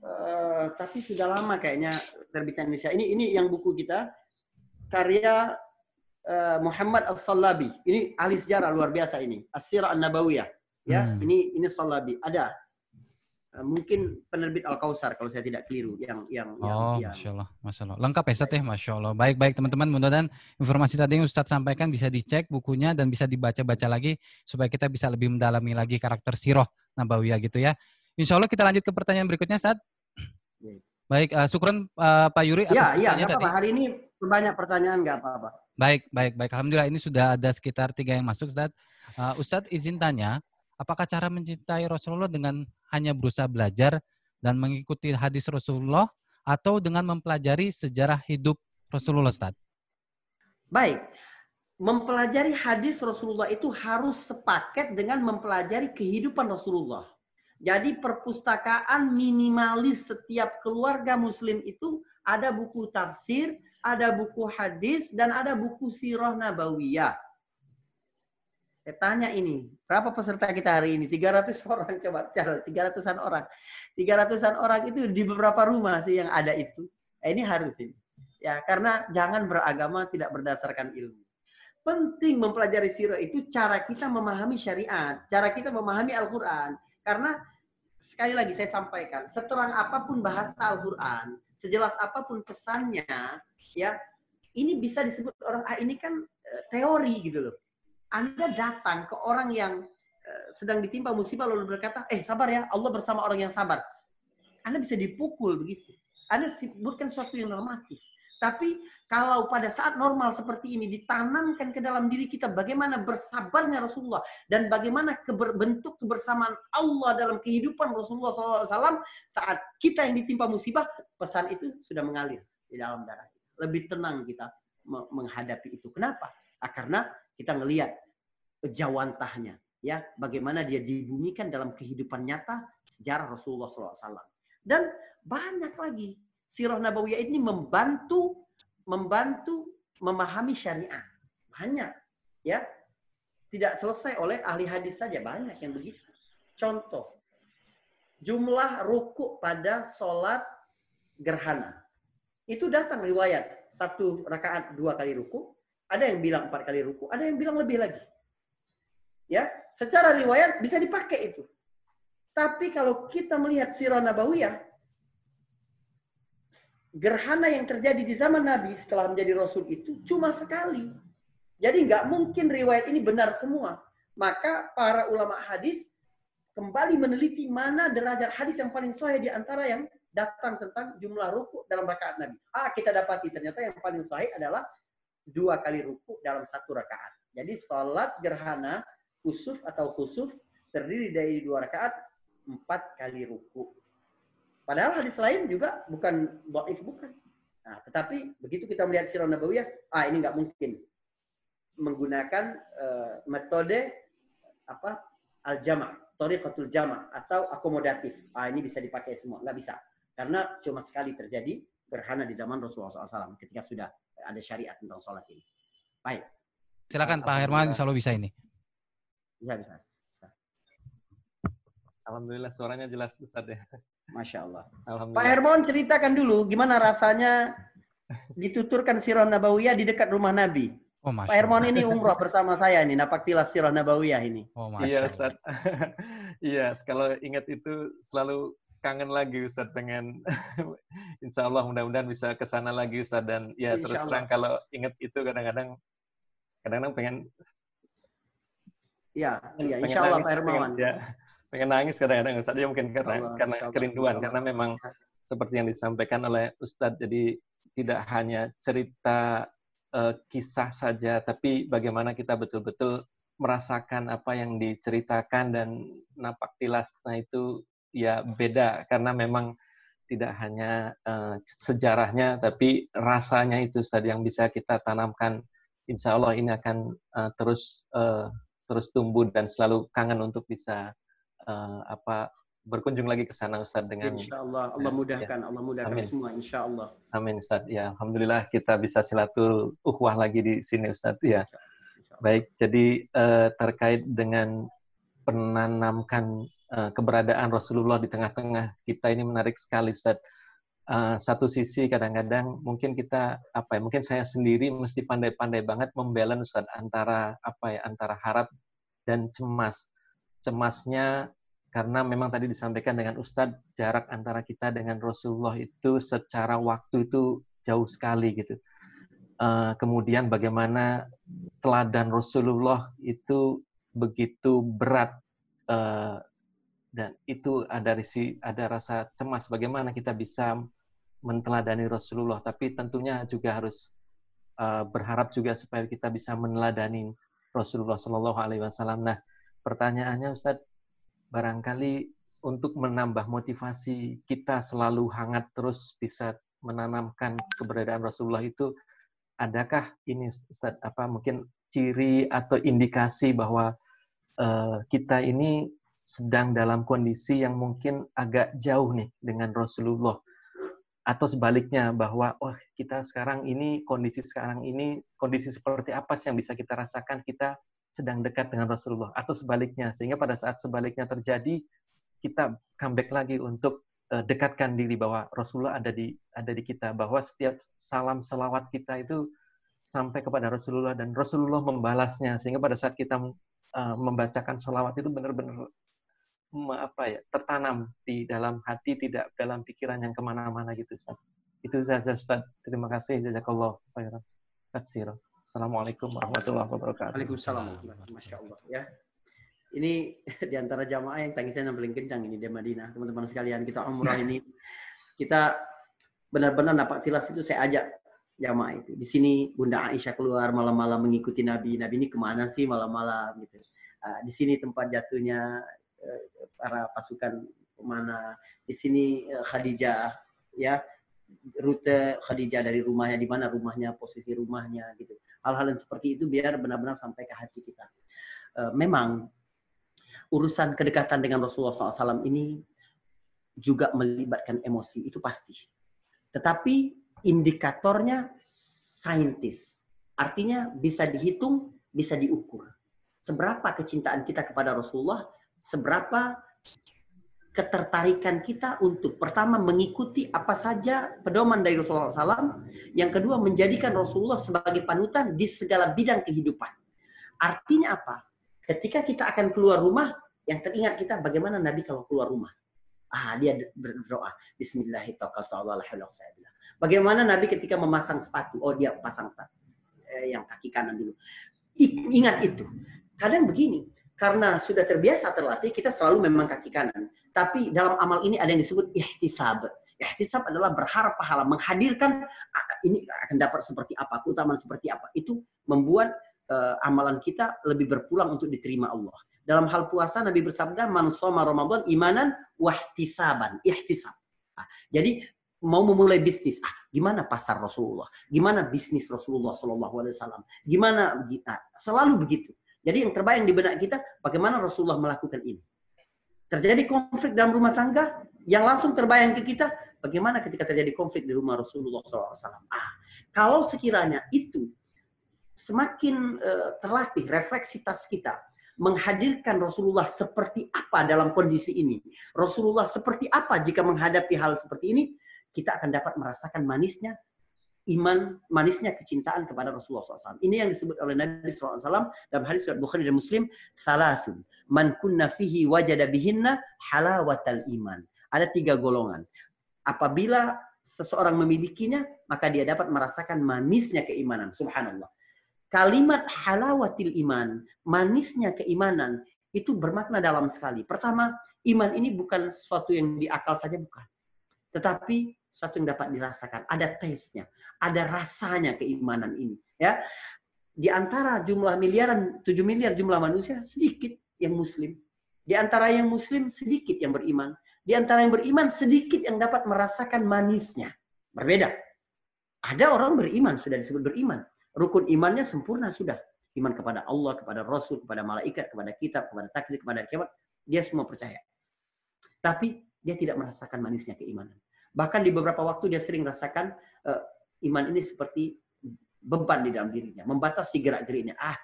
uh, tapi sudah lama kayaknya terbitan Indonesia. Ini ini yang buku kita karya uh, Muhammad As-Sallabi. Ini ahli sejarah luar biasa ini. As-Sirah An-Nabawiyah. Ya, hmm. ini ini Sallabi. Ada Eh, mungkin penerbit Al Kausar kalau saya tidak keliru yang yang oh yang, masya Allah masya Allah. Lengkap ya Ustaz ya? Masya Allah. Baik baik teman-teman. Mudah-mudahan informasi tadi yang Ustadz sampaikan bisa dicek bukunya dan bisa dibaca-baca lagi supaya kita bisa lebih mendalami lagi karakter siroh Nabawiyah gitu ya. Insya Allah kita lanjut ke pertanyaan berikutnya Ustaz baik uh, syukuran uh, Pak Yuri atas ya, ya, apa-apa. hari ini banyak pertanyaan nggak apa-apa. Baik baik baik. Alhamdulillah ini sudah ada sekitar tiga yang masuk Ustaz uh, Ustadz izin tanya apakah cara mencintai Rasulullah dengan hanya berusaha belajar dan mengikuti hadis Rasulullah atau dengan mempelajari sejarah hidup Rasulullah Ustaz? Baik. Mempelajari hadis Rasulullah itu harus sepaket dengan mempelajari kehidupan Rasulullah. Jadi perpustakaan minimalis setiap keluarga muslim itu ada buku tafsir, ada buku hadis, dan ada buku sirah nabawiyah. Saya tanya ini, berapa peserta kita hari ini? 300 orang coba, 300-an orang. 300-an orang itu di beberapa rumah sih yang ada itu. Eh, ini harus ini. Ya, karena jangan beragama tidak berdasarkan ilmu. Penting mempelajari sirah itu cara kita memahami syariat, cara kita memahami Al-Qur'an. Karena sekali lagi saya sampaikan, seterang apa pun bahasa Al-Qur'an, sejelas apa pun pesannya, ya, ini bisa disebut orang ah ini kan eh, teori gitu loh anda datang ke orang yang uh, sedang ditimpa musibah lalu berkata, eh sabar ya, Allah bersama orang yang sabar. Anda bisa dipukul begitu. Anda sebutkan sesuatu yang normatif. Tapi kalau pada saat normal seperti ini ditanamkan ke dalam diri kita bagaimana bersabarnya Rasulullah dan bagaimana keber, bentuk kebersamaan Allah dalam kehidupan Rasulullah SAW saat kita yang ditimpa musibah, pesan itu sudah mengalir di dalam darah. Lebih tenang kita menghadapi itu. Kenapa? Ah, karena kita ngelihat jawantahnya ya. Bagaimana dia dibumikan dalam kehidupan nyata sejarah Rasulullah SAW dan banyak lagi sirah nabawiyah ini membantu membantu memahami syariat. Banyak ya. Tidak selesai oleh ahli hadis saja banyak yang begitu. Contoh jumlah ruku pada sholat gerhana. Itu datang riwayat satu rakaat dua kali ruku ada yang bilang empat kali ruku, ada yang bilang lebih lagi. Ya, secara riwayat bisa dipakai itu. Tapi kalau kita melihat sirah nabawiyah, gerhana yang terjadi di zaman Nabi setelah menjadi Rasul itu cuma sekali. Jadi nggak mungkin riwayat ini benar semua. Maka para ulama hadis kembali meneliti mana derajat hadis yang paling sahih di antara yang datang tentang jumlah ruku dalam rakaat Nabi. Ah, kita dapati ternyata yang paling sahih adalah dua kali ruku dalam satu rakaat. Jadi sholat gerhana khusuf atau khusuf terdiri dari dua rakaat empat kali ruku. Padahal hadis lain juga bukan dhaif bukan. Nah, tetapi begitu kita melihat sirah nabawiyah, ah ini nggak mungkin menggunakan uh, metode apa al-jama' tariqatul jama' atau akomodatif. Ah, ini bisa dipakai semua. Nggak bisa. Karena cuma sekali terjadi gerhana di zaman Rasulullah SAW ketika sudah ada syariat tentang sholat ini. Baik. Silakan Pak Herman, insya Allah bisa ini. Bisa, bisa. bisa. Alhamdulillah suaranya jelas Ustaz ya. Masya Allah. Alhamdulillah. Pak Hermon ceritakan dulu gimana rasanya dituturkan sirah nabawiyah di dekat rumah Nabi. Oh, Masya Pak Hermon Allah. ini umroh bersama saya nih, napaktilas sirah nabawiyah ini. Oh, Masya Iya. Ustaz. Iya, kalau ingat itu selalu kangen lagi Ustaz pengen Insya Allah mudah-mudahan bisa ke sana lagi Ustaz dan ya Insya terus Allah. terang kalau ingat itu kadang-kadang kadang-kadang pengen Ya, ya pengen insya Allah nangis, Pak Hermawan. pengen, ya, pengen nangis kadang-kadang Ustaz ya mungkin karena Allah, karena Allah, kerinduan Allah. karena memang seperti yang disampaikan oleh Ustadz jadi tidak hanya cerita eh, kisah saja tapi bagaimana kita betul-betul merasakan apa yang diceritakan dan napak tilasnya itu ya beda karena memang tidak hanya eh, sejarahnya tapi rasanya itu Ustadz yang bisa kita tanamkan insya Allah ini akan eh, terus eh, terus tumbuh dan selalu kangen untuk bisa eh, apa berkunjung lagi ke sana Ustaz dengan Insya Allah, Allah Ya, mudahkan, Allah mudahkan Amin. semua, insya Allah. Amin Ustaz. Ya, alhamdulillah kita bisa silatul uhwah lagi di sini Ustaz. Ya. Insya Allah. Baik, jadi eh, terkait dengan menanamkan eh, keberadaan Rasulullah di tengah-tengah kita ini menarik sekali Ustaz. Eh, satu sisi kadang-kadang mungkin kita apa ya, mungkin saya sendiri mesti pandai-pandai banget membalance Ustaz antara apa ya, antara harap dan cemas. Cemasnya karena memang tadi disampaikan dengan Ustadz jarak antara kita dengan Rasulullah itu secara waktu itu jauh sekali gitu. Eh, kemudian bagaimana teladan Rasulullah itu begitu berat eh, dan itu ada risi ada rasa cemas bagaimana kita bisa menteladani Rasulullah tapi tentunya juga harus eh, berharap juga supaya kita bisa meneladani Rasulullah Shallallahu Alaihi Wasallam. Nah pertanyaannya Ustadz barangkali untuk menambah motivasi kita selalu hangat terus bisa menanamkan keberadaan Rasulullah itu adakah ini Ustaz, apa mungkin ciri atau indikasi bahwa eh, kita ini sedang dalam kondisi yang mungkin agak jauh nih dengan Rasulullah. Atau sebaliknya bahwa wah kita sekarang ini kondisi sekarang ini kondisi seperti apa sih yang bisa kita rasakan? Kita sedang dekat dengan Rasulullah. Atau sebaliknya sehingga pada saat sebaliknya terjadi kita comeback lagi untuk eh, dekatkan diri bahwa Rasulullah ada di ada di kita. Bahwa setiap salam selawat kita itu sampai kepada Rasulullah dan Rasulullah membalasnya. Sehingga pada saat kita eh, membacakan selawat itu benar-benar apa ya tertanam di dalam hati tidak dalam pikiran yang ke mana-mana gitu Ustaz. itu saja Ustaz terima kasih jazakallah khairan katsira Assalamualaikum warahmatullahi wabarakatuh. Waalaikumsalam. Masya Allah. Ya. Ini di antara jamaah yang tangisnya yang paling kencang ini di Madinah. Teman-teman sekalian, kita umrah ini, kita benar-benar napak tilas itu saya ajak jamaah itu. Di sini Bunda Aisyah keluar malam-malam mengikuti Nabi. Nabi ini ke mana sih malam-malam gitu. Ah, di sini tempat jatuhnya para pasukan ke mana. Di sini eh, Khadijah ya rute Khadijah dari rumahnya di mana rumahnya posisi rumahnya gitu hal-hal yang seperti itu biar benar-benar sampai ke hati kita. Eh, memang urusan kedekatan dengan Rasulullah SAW ini juga melibatkan emosi, itu pasti. Tetapi indikatornya saintis. Artinya bisa dihitung, bisa diukur. Seberapa kecintaan kita kepada Rasulullah, seberapa ketertarikan kita untuk pertama mengikuti apa saja pedoman dari Rasulullah SAW, yang kedua menjadikan Rasulullah sebagai panutan di segala bidang kehidupan. Artinya apa? Ketika kita akan keluar rumah, yang teringat kita bagaimana Nabi kalau keluar rumah. Ah, dia berdoa, Bismillahirrahmanirrahim. Bagaimana Nabi ketika memasang sepatu, oh dia pasang eh, yang kaki kanan dulu. Ingat itu. Kadang begini, karena sudah terbiasa terlatih, kita selalu memang kaki kanan. Tapi dalam amal ini ada yang disebut ihtisab. Ihtisab adalah berharap pahala, menghadirkan "Ah, ini akan dapat seperti apa, keutamaan seperti apa. Itu membuat eh, amalan kita lebih berpulang untuk diterima Allah. Dalam hal puasa Nabi bersabda, "Man shoma Ramadan imanan wahtisaban." Ihtisab. Ah, jadi mau memulai bisnis, ah, gimana pasar Rasulullah? Gimana bisnis Rasulullah Shallallahu Alaihi Wasallam? Gimana? ah, selalu begitu. Jadi yang terbayang di benak kita, bagaimana Rasulullah melakukan ini? Terjadi konflik dalam rumah tangga, yang langsung terbayang ke kita, bagaimana ketika terjadi konflik di rumah Rasulullah SAW. Ah, kalau sekiranya itu semakin uh, terlatih refleksitas kita, menghadirkan Rasulullah seperti apa dalam kondisi ini. Rasulullah seperti apa jika menghadapi hal seperti ini, kita akan dapat merasakan manisnya iman manisnya kecintaan kepada Rasulullah SAW. Ini yang disebut oleh Nabi SAW dalam hadis surat Bukhari dan Muslim. Thalathun. Man kunna fihi wajada bihinna halawatal iman. Ada tiga golongan. Apabila seseorang memilikinya, maka dia dapat merasakan manisnya keimanan. Subhanallah. Kalimat halawatil iman, manisnya keimanan, itu bermakna dalam sekali. Pertama, iman ini bukan sesuatu yang diakal saja, bukan. Tetapi sesuatu yang dapat dirasakan. Ada taste-nya, ada rasanya keimanan ini. Ya, di antara jumlah miliaran, 7 miliar jumlah manusia, sedikit yang muslim. Di antara yang muslim, sedikit yang beriman. Di antara yang beriman, sedikit yang dapat merasakan manisnya. Berbeda. Ada orang beriman, sudah disebut beriman. Rukun imannya sempurna sudah. Iman kepada Allah, kepada Rasul, kepada malaikat, kepada kitab, kepada takdir, kepada kiamat. Dia semua percaya. Tapi dia tidak merasakan manisnya keimanan. Bahkan di beberapa waktu dia sering rasakan uh, iman ini seperti beban di dalam dirinya, membatasi gerak-geriknya. Ah,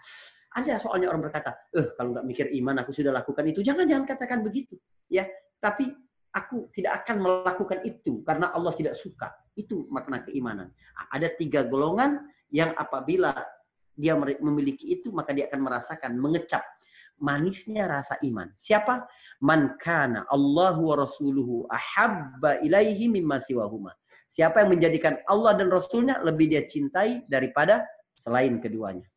ada soalnya orang berkata, eh kalau nggak mikir iman aku sudah lakukan itu. Jangan jangan katakan begitu, ya. Tapi aku tidak akan melakukan itu karena Allah tidak suka. Itu makna keimanan. Ada tiga golongan yang apabila dia memiliki itu maka dia akan merasakan mengecap manisnya rasa iman. Siapa? Man kana Allahu wa rasuluhu ahabba ilaihi mimma siwahuma. Siapa yang menjadikan Allah dan Rasulnya lebih dia cintai daripada selain keduanya.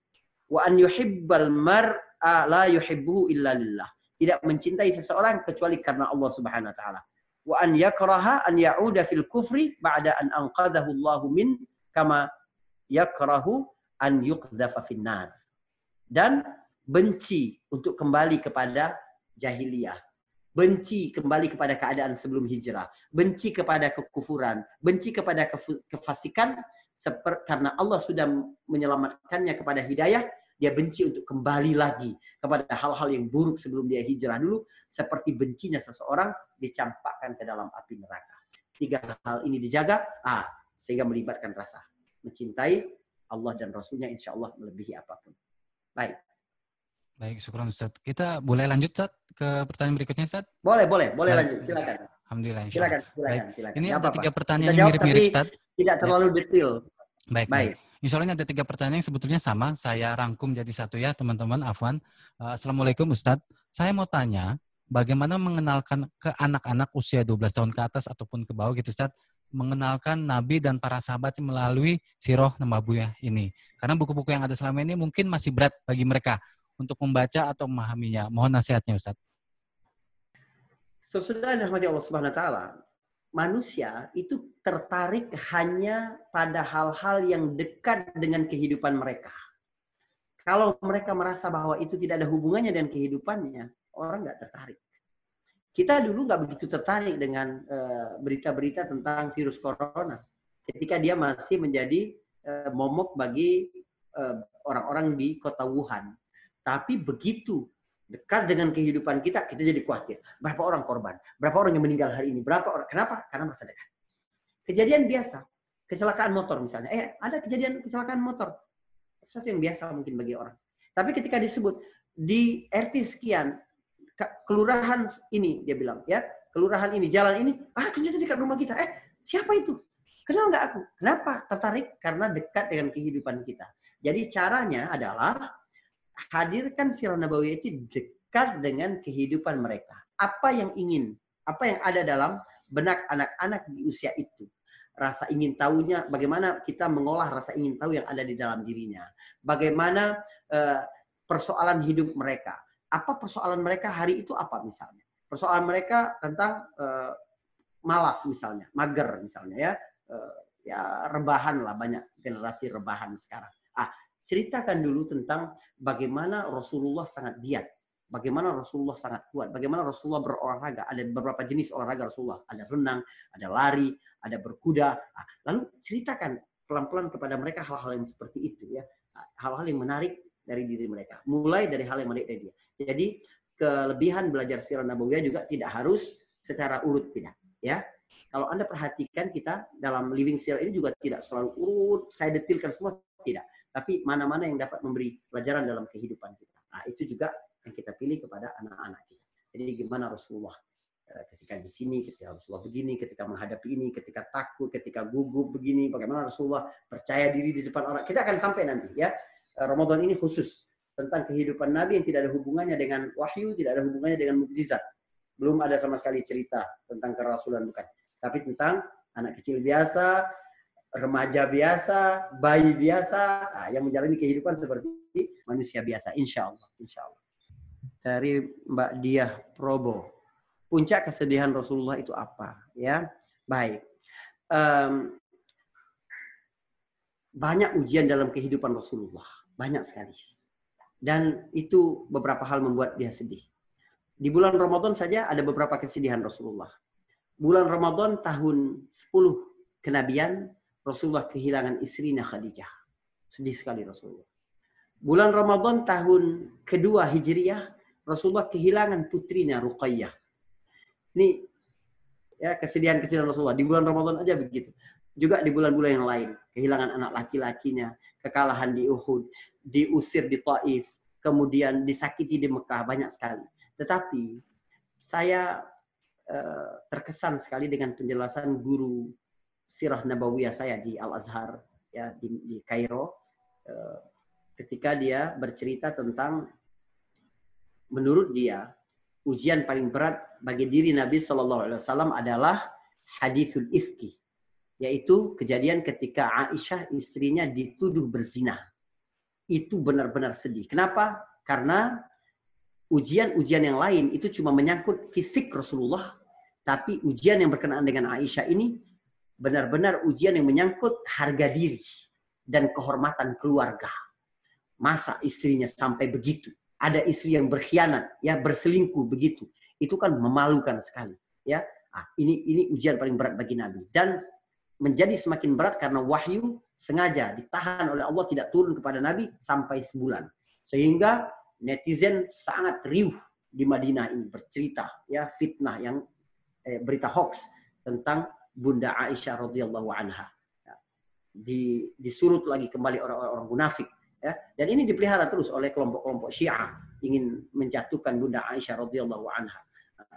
Wa an yuhibbal mar'a la yuhibbuhu illa lillah. Tidak mencintai seseorang kecuali karena Allah Subhanahu wa taala. Wa an yakraha an ya'uda fil kufri ba'da an anqadhahu Allah min kama yakrahu an yuqdhafa finnar. Dan benci untuk kembali kepada jahiliyah, benci kembali kepada keadaan sebelum hijrah, benci kepada kekufuran, benci kepada kefasikan karena Allah sudah menyelamatkannya kepada hidayah, dia benci untuk kembali lagi kepada hal-hal yang buruk sebelum dia hijrah dulu, seperti bencinya seseorang dicampakkan ke dalam api neraka. Tiga hal ini dijaga, ah, sehingga melibatkan rasa mencintai Allah dan Rasulnya insya Allah melebihi apa pun. Baik. Baik, syukur Ustaz. Kita boleh lanjut Ustaz ke pertanyaan berikutnya Ustaz? Boleh, boleh, boleh lanjut. Silakan. Alhamdulillah. Silakan, silakan, silakan. Ini Gak ada apa-apa. tiga pertanyaan yang mirip-mirip Ustaz. Tidak terlalu detail. Baik, Baik. Insya Allah ini ada tiga pertanyaan yang sebetulnya sama. Saya rangkum jadi satu ya, teman-teman. Afwan. Uh, Assalamualaikum Ustadz. Saya mau tanya, bagaimana mengenalkan ke anak-anak usia 12 tahun ke atas ataupun ke bawah gitu Ustadz, mengenalkan Nabi dan para sahabat melalui Siroh Nabawiyah ini. Karena buku-buku yang ada selama ini mungkin masih berat bagi mereka untuk membaca atau memahaminya. Mohon nasihatnya Ustadz. Sesudah dirahmati Allah Subhanahu wa taala, manusia itu tertarik hanya pada hal-hal yang dekat dengan kehidupan mereka. Kalau mereka merasa bahwa itu tidak ada hubungannya dengan kehidupannya, orang nggak tertarik. Kita dulu nggak begitu tertarik dengan eh, berita-berita tentang virus corona, ketika dia masih menjadi eh, momok bagi eh, orang-orang di kota Wuhan. Tapi begitu dekat dengan kehidupan kita, kita jadi khawatir. Berapa orang korban? Berapa orang yang meninggal hari ini? Berapa orang? Kenapa? Karena masa dekat. Kejadian biasa, kecelakaan motor misalnya. Eh, ada kejadian kecelakaan motor. Sesuatu yang biasa mungkin bagi orang. Tapi ketika disebut di RT sekian, kelurahan ini dia bilang, ya, kelurahan ini, jalan ini, ah ternyata dekat rumah kita. Eh, siapa itu? Kenal nggak aku? Kenapa? Tertarik karena dekat dengan kehidupan kita. Jadi caranya adalah hadirkan sirah nabawiyah itu dekat dengan kehidupan mereka. Apa yang ingin, apa yang ada dalam benak anak-anak di usia itu. Rasa ingin tahunya, bagaimana kita mengolah rasa ingin tahu yang ada di dalam dirinya. Bagaimana uh, persoalan hidup mereka. Apa persoalan mereka hari itu apa misalnya. Persoalan mereka tentang uh, malas misalnya, mager misalnya ya. Uh, ya rebahan lah banyak generasi rebahan sekarang. Ah, ceritakan dulu tentang bagaimana Rasulullah sangat giat, bagaimana Rasulullah sangat kuat, bagaimana Rasulullah berolahraga. Ada beberapa jenis olahraga Rasulullah, ada renang, ada lari, ada berkuda. Lalu ceritakan pelan-pelan kepada mereka hal-hal yang seperti itu ya, hal-hal yang menarik dari diri mereka. Mulai dari hal yang menarik dari dia. Jadi kelebihan belajar sirah nabawiyah juga tidak harus secara urut tidak ya kalau anda perhatikan kita dalam living sirah ini juga tidak selalu urut saya detilkan semua tidak tapi mana-mana yang dapat memberi pelajaran dalam kehidupan kita nah itu juga yang kita pilih kepada anak-anak kita jadi gimana Rasulullah eh, ketika di sini, ketika Rasulullah begini, ketika menghadapi ini, ketika takut, ketika gugup begini, bagaimana Rasulullah percaya diri di depan orang. Kita akan sampai nanti ya. Eh, Ramadan ini khusus tentang kehidupan Nabi yang tidak ada hubungannya dengan wahyu, tidak ada hubungannya dengan mukjizat. Belum ada sama sekali cerita tentang kerasulan bukan. Tapi tentang anak kecil biasa, remaja biasa, bayi biasa, nah, yang menjalani kehidupan seperti manusia biasa. Insya Allah. Insya Allah. Dari Mbak Diah Probo. Puncak kesedihan Rasulullah itu apa? Ya, baik. Um, banyak ujian dalam kehidupan Rasulullah, banyak sekali dan itu beberapa hal membuat dia sedih. Di bulan Ramadan saja ada beberapa kesedihan Rasulullah. Bulan Ramadan tahun 10 kenabian, Rasulullah kehilangan istrinya Khadijah. Sedih sekali Rasulullah. Bulan Ramadan tahun kedua Hijriyah, Rasulullah kehilangan putrinya Ruqayyah. Ini ya kesedihan-kesedihan Rasulullah di bulan Ramadan aja begitu. Juga di bulan-bulan yang lain, kehilangan anak laki-lakinya, kekalahan di Uhud, diusir di Taif, kemudian disakiti di Mekah banyak sekali. Tetapi saya uh, terkesan sekali dengan penjelasan guru sirah nabawiyah saya di Al Azhar ya di, di Kairo uh, ketika dia bercerita tentang menurut dia ujian paling berat bagi diri Nabi Shallallahu Alaihi Wasallam adalah hadithul ifki yaitu kejadian ketika Aisyah istrinya dituduh berzina itu benar-benar sedih. Kenapa? Karena ujian-ujian yang lain itu cuma menyangkut fisik Rasulullah, tapi ujian yang berkenaan dengan Aisyah ini benar-benar ujian yang menyangkut harga diri dan kehormatan keluarga. Masa istrinya sampai begitu? Ada istri yang berkhianat, ya berselingkuh begitu. Itu kan memalukan sekali, ya. Ah, ini ini ujian paling berat bagi Nabi dan menjadi semakin berat karena wahyu sengaja ditahan oleh Allah tidak turun kepada Nabi sampai sebulan. Sehingga netizen sangat riuh di Madinah ini bercerita ya fitnah yang eh, berita hoax tentang Bunda Aisyah radhiyallahu anha. Ya. Di, disurut lagi kembali orang-orang munafik ya dan ini dipelihara terus oleh kelompok-kelompok Syiah ingin menjatuhkan Bunda Aisyah radhiyallahu anha.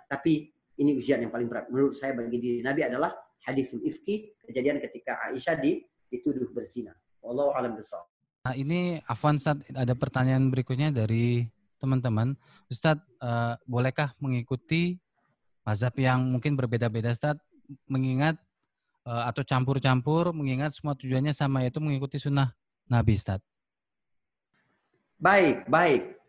tapi ini ujian yang paling berat menurut saya bagi diri Nabi adalah hadisul ifki, kejadian ketika Aisyah di, dituduh berzina. Wallahu alam besar. Nah ini Afwan Sad, ada pertanyaan berikutnya dari teman-teman. Ustadz, uh, bolehkah mengikuti mazhab yang mungkin berbeda-beda Ustadz? Mengingat uh, atau campur-campur, mengingat semua tujuannya sama yaitu mengikuti sunnah Nabi Ustadz. Baik, baik.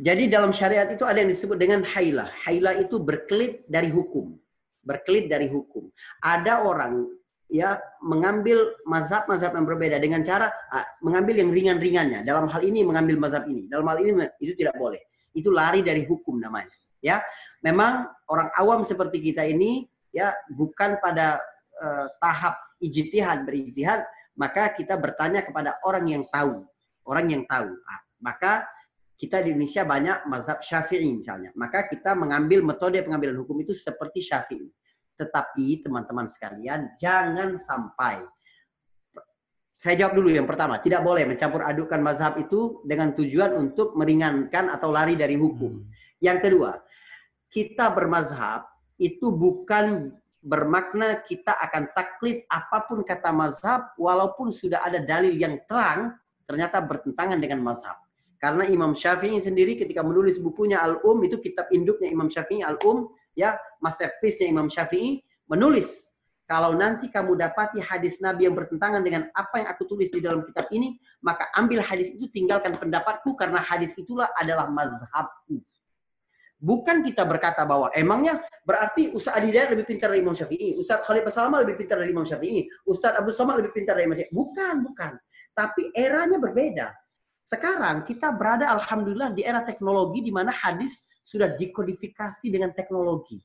Jadi dalam syariat itu ada yang disebut dengan haila. Haila itu berkelit dari hukum berkelit dari hukum. Ada orang ya mengambil mazhab-mazhab yang berbeda dengan cara uh, mengambil yang ringan-ringannya. Dalam hal ini mengambil mazhab ini, dalam hal ini itu tidak boleh. Itu lari dari hukum namanya. Ya, memang orang awam seperti kita ini ya bukan pada uh, tahap ijtihad berijtihad, maka kita bertanya kepada orang yang tahu, orang yang tahu. Nah, maka kita di Indonesia banyak mazhab Syafi'i misalnya. Maka kita mengambil metode pengambilan hukum itu seperti Syafi'i. Tetapi teman-teman sekalian, jangan sampai saya jawab dulu yang pertama, tidak boleh mencampur adukan mazhab itu dengan tujuan untuk meringankan atau lari dari hukum. Hmm. Yang kedua, kita bermazhab itu bukan bermakna kita akan taklid apa pun kata mazhab walaupun sudah ada dalil yang terang ternyata bertentangan dengan mazhab. Karena Imam Syafi'i sendiri ketika menulis bukunya Al-Um, itu kitab induknya Imam Syafi'i, Al-Um, ya, masterpiece-nya Imam Syafi'i, menulis, kalau nanti kamu dapati hadis Nabi yang bertentangan dengan apa yang aku tulis di dalam kitab ini, maka ambil hadis itu, tinggalkan pendapatku, karena hadis itulah adalah mazhabku. Bukan kita berkata bahwa emangnya berarti Ustaz Adi Hidayat lebih pintar dari Imam Syafi'i, Ustaz Khalid Basalama lebih pintar dari Imam Syafi'i, Ustaz Abdul Somad lebih pintar dari Imam Syafi'i. Bukan, bukan. Tapi eranya berbeda. Sekarang kita berada alhamdulillah di era teknologi di mana hadis sudah dikodifikasi dengan teknologi.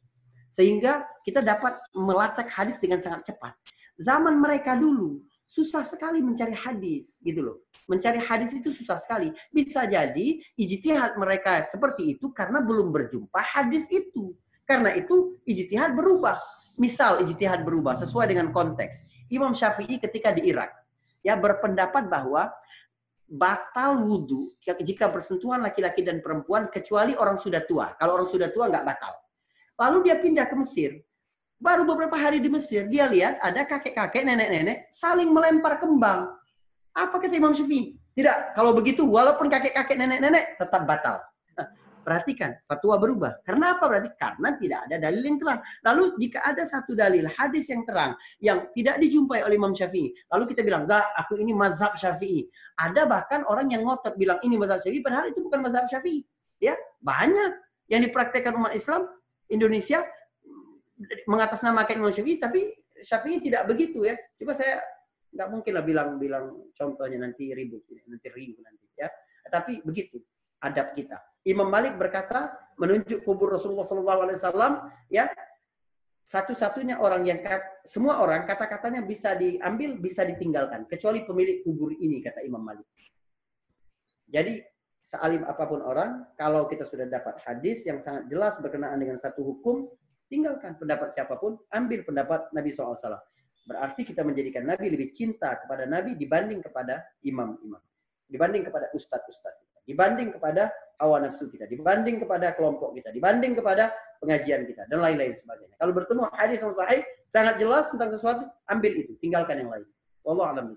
Sehingga kita dapat melacak hadis dengan sangat cepat. Zaman mereka dulu, susah sekali mencari hadis gitu loh. Mencari hadis itu susah sekali. Bisa jadi ijtihad mereka seperti itu karena belum berjumpa hadis itu. Karena itu ijtihad berubah. Misal ijtihad berubah sesuai dengan konteks. Imam Syafi'i ketika di Irak ya berpendapat bahwa batal wudhu jika bersentuhan laki-laki dan perempuan kecuali orang sudah tua. Kalau orang sudah tua nggak batal. Lalu dia pindah ke Mesir. Baru beberapa hari di Mesir, dia lihat ada kakek-kakek, nenek-nenek saling melempar kembang. Apa kata Imam Syafi'i? Tidak, kalau begitu walaupun kakek-kakek, nenek-nenek tetap batal. Perhatikan, fatwa berubah. Karena apa berarti? Karena tidak ada dalil yang terang. Lalu jika ada satu dalil hadis yang terang yang tidak dijumpai oleh Imam Syafi'i, lalu kita bilang, enggak, aku ini mazhab Syafi'i. Ada bahkan orang yang ngotot bilang ini mazhab Syafi'i, padahal itu bukan mazhab Syafi'i. Ya, banyak yang dipraktekkan umat Islam Indonesia mengatasnamakan Imam Syafi'i, tapi Syafi'i tidak begitu ya. Coba saya nggak mungkin lah bilang-bilang contohnya nanti ribut, nanti ribut nanti ya. Tapi begitu adab kita. Imam Malik berkata menunjuk kubur Rasulullah SAW ya satu-satunya orang yang semua orang kata-katanya bisa diambil bisa ditinggalkan kecuali pemilik kubur ini kata Imam Malik. Jadi sealim apa pun orang kalau kita sudah dapat hadis yang sangat jelas berkenaan dengan satu hukum tinggalkan pendapat siapa pun, ambil pendapat Nabi SAW. Berarti kita menjadikan Nabi lebih cinta kepada Nabi dibanding kepada imam-imam. Dibanding kepada ustadz-ustadz kita. Dibanding kepada hawa nafsu kita. Dibanding kepada kelompok kita. Dibanding kepada pengajian kita. Dan lain-lain sebagainya. Kalau bertemu hadis yang sahih, sangat jelas tentang sesuatu, ambil itu. Tinggalkan yang lain. Wallahu a'lam.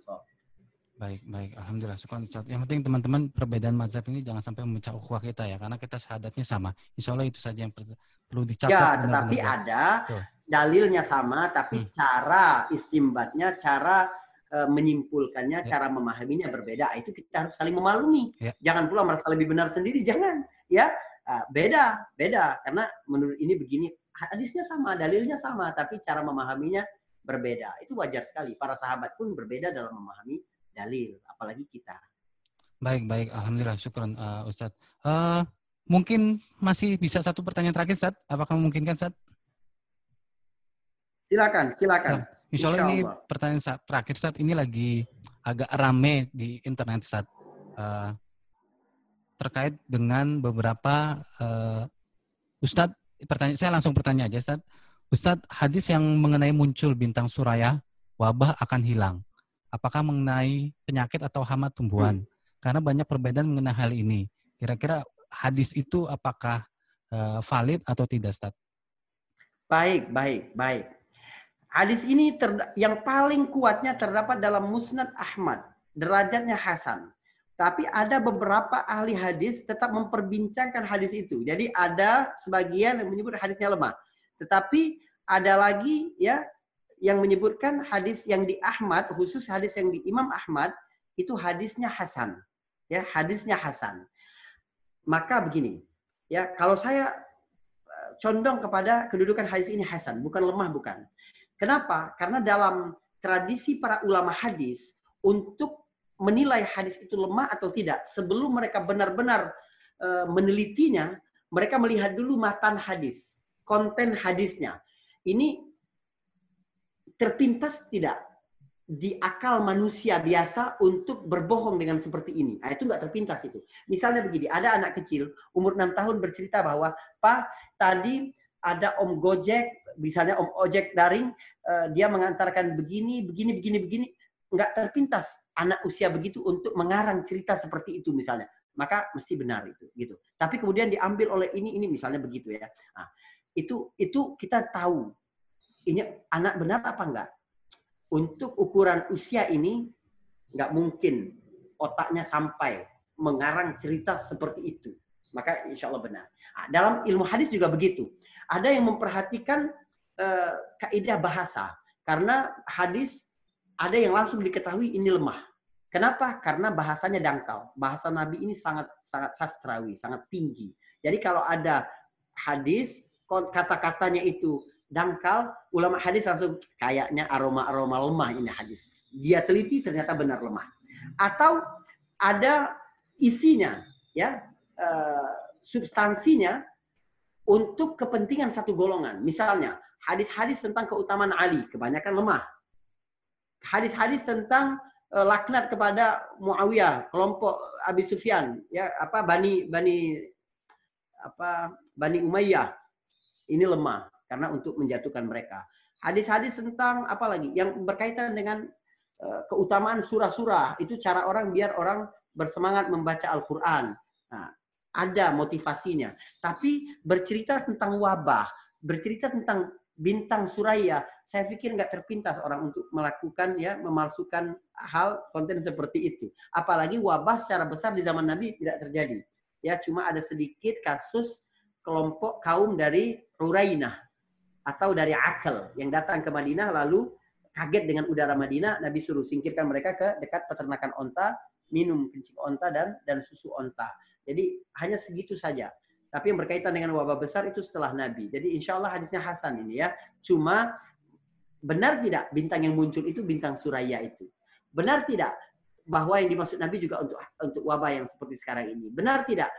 Baik, baik. Alhamdulillah. Syukur, Yang penting teman-teman perbedaan mazhab ini jangan sampai memecah ukhuwah kita ya. Karena kita syahadatnya sama. Insya Allah itu saja yang perlu dicatat. Ya, tetapi benar ada Tuh. dalilnya sama, tapi hmm. cara istimbatnya, cara uh, menyimpulkannya, ya. cara memahaminya berbeda. Itu kita harus saling memaklumi. Ya. Jangan pula merasa lebih benar sendiri, jangan. Ya, uh, beda, beda. Karena menurut ini begini, hadisnya sama, dalilnya sama, tapi cara memahaminya berbeda. Itu wajar sekali. Para sahabat pun berbeda dalam memahami dalil, apalagi kita. Baik, baik. Alhamdulillah, syukran uh, Ustadz. Uh, mungkin masih bisa satu pertanyaan terakhir, Ustadz. Apakah memungkinkan, Ustadz? Silakan, silakan. Nah, insya, Allah ini pertanyaan saat terakhir, Ustadz. Ini lagi agak rame di internet, Ustadz. Uh, terkait dengan beberapa uh, Ustadz, pertanyaan, saya langsung bertanya aja, Ustadz. Ustadz, hadis yang mengenai muncul bintang suraya, wabah akan hilang apakah mengenai penyakit atau hama tumbuhan. Hmm. Karena banyak perbedaan mengenai hal ini. Kira-kira hadis itu apakah uh, valid atau tidak, Ustaz? Baik, baik, baik. Hadis ini yang paling kuatnya terdapat dalam Musnad Ahmad. Derajatnya Hasan. Tapi ada beberapa ahli hadis tetap memperbincangkan hadis itu. Jadi ada sebagian yang menyebut hadisnya lemah. Tetapi ada lagi ya yang menyebutkan hadis yang di Ahmad, khusus hadis yang di Imam Ahmad, itu hadisnya Hasan. Ya, hadisnya Hasan. Maka begini, ya kalau saya eh, condong kepada kedudukan hadis ini Hasan, bukan lemah, bukan. Kenapa? Karena dalam tradisi para ulama hadis, untuk menilai hadis itu lemah atau tidak, sebelum mereka benar-benar uh, menelitinya, mereka melihat dulu matan hadis, konten hadisnya. Ini terpintas tidak di akal manusia biasa untuk berbohong dengan seperti ini. Nah, itu nggak terpintas itu. Misalnya begini, ada anak kecil umur 6 tahun bercerita bahwa, Pak, tadi ada Om Gojek, misalnya Om Ojek daring, uh, dia mengantarkan begini, begini, begini, begini. Nggak terpintas anak usia begitu untuk mengarang cerita seperti itu misalnya. Maka mesti benar itu. gitu. Tapi kemudian diambil oleh ini, ini misalnya begitu ya. Nah, itu itu kita tahu ini anak benar apa enggak? Untuk ukuran usia ini nggak mungkin otaknya sampai mengarang cerita seperti itu. Maka insya Allah benar. Nah, dalam ilmu hadis juga begitu. Ada yang memperhatikan uh, kaidah bahasa. Karena hadis ada yang langsung diketahui ini lemah. Kenapa? Karena bahasanya dangkal. Bahasa Nabi ini sangat sangat sastrawi, sangat tinggi. Jadi kalau ada hadis kata-katanya itu dangkal, ulama hadis langsung kayaknya aroma-aroma lemah ini hadis. Dia teliti ternyata benar lemah. Atau ada isinya, ya uh, substansinya untuk kepentingan satu golongan. Misalnya hadis-hadis tentang keutamaan Ali kebanyakan lemah. hadis-hadis tentang uh, laknat kepada Muawiyah, kelompok Abi Sufyan, ya apa Bani Bani apa Bani Umayyah ini lemah karena untuk menjatuhkan mereka. Hadis-hadis tentang apa lagi yang berkaitan dengan uh, keutamaan surah-surah itu cara orang biar orang bersemangat membaca Al-Qur'an. Nah, ada motivasinya. Tapi bercerita tentang wabah, bercerita tentang bintang Suraya, saya pikir nggak terpintas orang untuk melakukan ya memalsukan hal konten seperti itu. Apalagi wabah secara besar di zaman Nabi tidak terjadi. Ya cuma ada sedikit kasus kelompok kaum dari Rurainah atau dari Akal yang datang ke Madinah lalu kaget dengan udara Madinah, Nabi suruh singkirkan mereka ke dekat peternakan onta, minum kencing onta dan dan susu onta. Jadi hanya segitu saja. Tapi yang berkaitan dengan wabah besar itu setelah Nabi. Jadi insya Allah hadisnya Hasan ini ya. Cuma benar tidak bintang yang muncul itu bintang Suraya itu? Benar tidak bahwa yang dimaksud Nabi juga untuk untuk wabah yang seperti sekarang ini? Benar tidak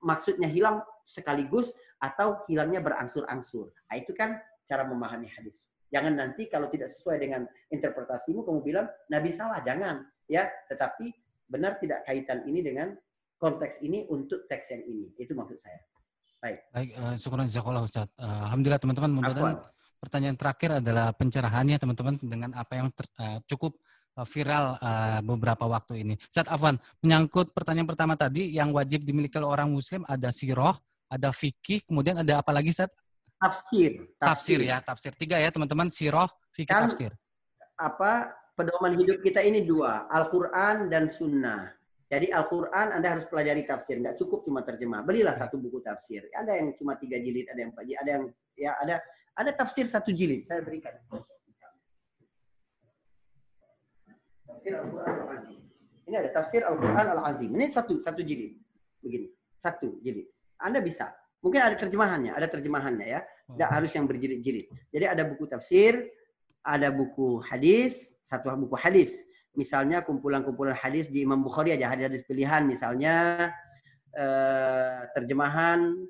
maksudnya hilang sekaligus atau hilangnya berangsur-angsur? Nah, itu kan cara memahami hadis. Jangan nanti kalau tidak sesuai dengan interpretasimu kamu bilang Nabi salah, jangan ya. Tetapi benar tidak kaitan ini dengan konteks ini untuk teks yang ini. Itu maksud saya. Baik. Baik, uh, syukur jazakallah Ustaz. Uh, Alhamdulillah teman-teman, mudah-mudahan pertanyaan terakhir adalah pencerahannya teman-teman dengan apa yang ter, uh, cukup viral uh, beberapa waktu ini. Ustaz Afwan, menyangkut pertanyaan pertama tadi yang wajib dimiliki oleh orang muslim ada siroh, ada fikih, kemudian ada apa lagi Ustaz? Tafsir. Tafsir, tafsir ya, tafsir. Tiga ya teman-teman, siroh, fikih, kan, tafsir. Apa pedoman hidup kita ini dua, Al-Quran dan Sunnah. Jadi Al-Quran Anda harus pelajari tafsir, nggak cukup cuma terjemah. Belilah satu buku tafsir. Ada yang cuma tiga jilid, ada yang empat jilid, ada yang ya ada ada tafsir satu jilid. Saya berikan. Tafsir Al-Quran Al-Azim. Ini ada tafsir Al-Quran Al-Azim. Ini satu satu jilid. Begini, satu jilid. Anda bisa. Mungkin ada terjemahannya, ada terjemahannya ya. Nggak harus yang berjilid-jilid. Jadi ada buku tafsir, ada buku hadis, satu buku hadis. Misalnya kumpulan-kumpulan hadis di Imam Bukhari aja hadis-hadis pilihan misalnya eh, terjemahan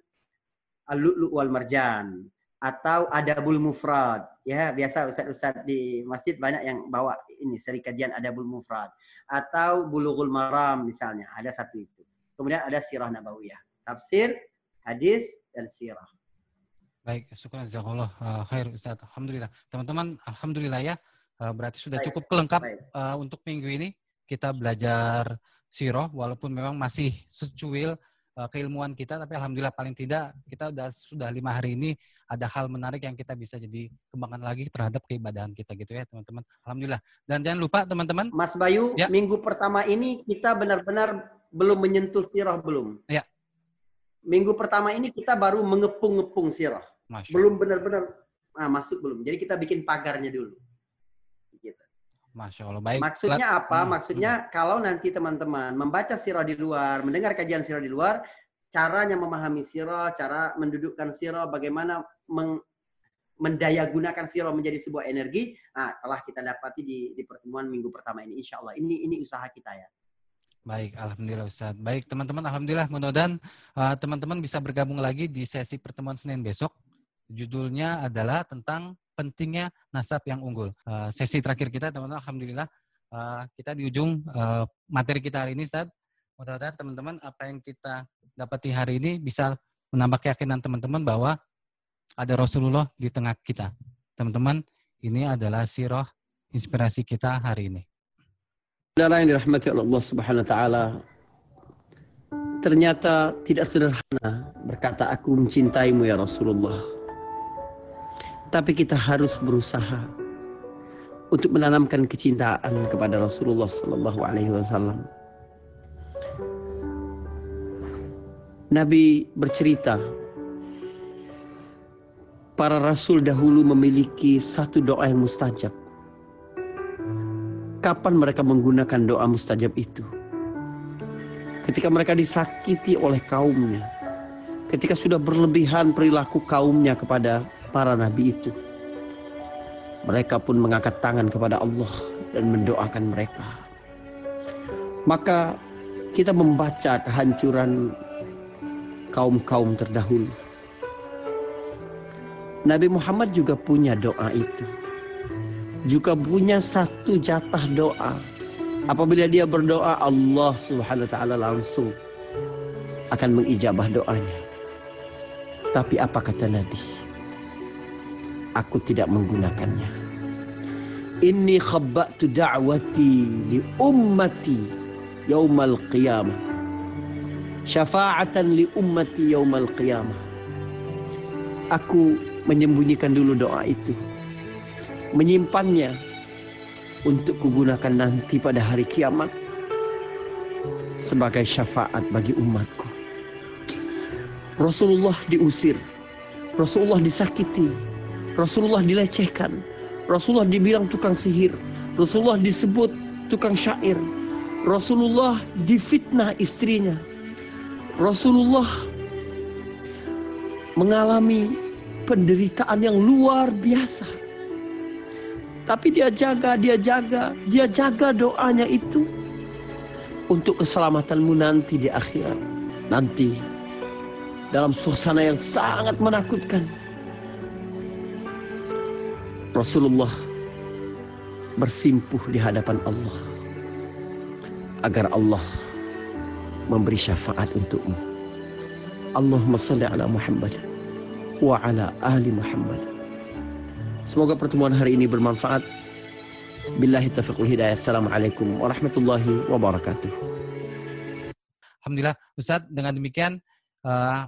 Al-Lu'lu' wal Marjan atau Adabul Mufrad. Ya biasa ustaz-ustaz di masjid banyak yang bawa ini seri kajian Adabul Mufrad. Atau Bulughul Maram misalnya ada satu itu. Kemudian ada Sirah Nabawiyah. Tafsir hadis dan sirah. Baik, syukur jazakallah uh, khair Ustaz. Alhamdulillah. Teman-teman, alhamdulillah ya. Uh, berarti sudah cukup kelengkap uh, untuk minggu ini. Kita belajar siroh walaupun memang masih secuil keilmuan kita tapi alhamdulillah paling tidak kita sudah sudah lima hari ini ada hal menarik yang kita bisa jadi kembangkan lagi terhadap keibadahan kita gitu ya teman-teman. Alhamdulillah. Dan jangan lupa teman-teman Mas Bayu ya. minggu pertama ini kita benar-benar belum menyentuh siroh belum. Ya minggu pertama ini kita baru mengepung-ngepung siroh belum benar-benar nah, masuk belum jadi kita bikin pagarnya dulu Masya Allah. Baik. Maksudnya apa? Hmm. Maksudnya hmm. kalau nanti teman-teman membaca sirah di luar, mendengar kajian sirah di luar, caranya memahami sirah, cara mendudukkan sirah, bagaimana meng, mendaya gunakan sirah menjadi sebuah energi, nah, telah kita dapati di, di pertemuan minggu pertama ini. Insya Allah. Ini ini usaha kita ya. Baik, Alhamdulillah Ustaz. Baik, teman-teman, Alhamdulillah mudah-mudahan uh, teman-teman bisa bergabung lagi di sesi pertemuan Senin besok. Judulnya adalah tentang pentingnya nasab yang unggul. Uh, sesi terakhir kita teman-teman alhamdulillah uh, kita di ujung materi kita hari ini Ustaz. Mudah-mudahan teman-teman apa yang kita dapati hari ini bisa menambah keyakinan teman-teman bahwa ada Rasulullah di tengah kita. Teman-teman, ini adalah sirah inspirasi kita hari ini. Saudara yang dirahmati Allah Subhanahu wa taala, ternyata tidak sederhana berkata aku mencintaimu ya Rasulullah. Tapi kita harus berusaha untuk menanamkan kecintaan kepada Rasulullah Sallallahu Alaihi Wasallam. Nabi bercerita, para rasul dahulu memiliki satu doa yang mustajab. Kapan mereka menggunakan doa mustajab itu? Ketika mereka disakiti oleh kaumnya, ketika sudah berlebihan perilaku kaumnya kepada para nabi itu. Mereka pun mengangkat tangan kepada Allah dan mendoakan mereka. Maka kita membaca kehancuran kaum-kaum terdahulu. Nabi Muhammad juga punya doa itu. Juga punya satu jatah doa. Apabila dia berdoa, Allah Subhanahu wa taala langsung akan mengijabah doanya. Tapi apa kata Nabi? Aku tidak menggunakannya. Inni khabbatu da'wati li ummati yaumal qiyamah. Syafa'atan li ummati yaumal qiyamah. Aku menyembunyikan dulu doa itu. Menyimpannya untuk kugunakan nanti pada hari kiamat sebagai syafaat bagi umatku. Rasulullah diusir, Rasulullah disakiti, Rasulullah dilecehkan, Rasulullah dibilang tukang sihir, Rasulullah disebut tukang syair, Rasulullah difitnah istrinya, Rasulullah mengalami penderitaan yang luar biasa. Tapi dia jaga, dia jaga, dia jaga doanya itu untuk keselamatanmu nanti di akhirat. Nanti dalam suasana yang sangat menakutkan. Rasulullah bersimpuh di hadapan Allah agar Allah memberi syafaat untukmu. Allahumma salli ala Muhammad wa ala ali Muhammad. Semoga pertemuan hari ini bermanfaat. Billahi taufiqul hidayah. Assalamualaikum warahmatullahi wabarakatuh. Alhamdulillah, Ustadz dengan demikian uh,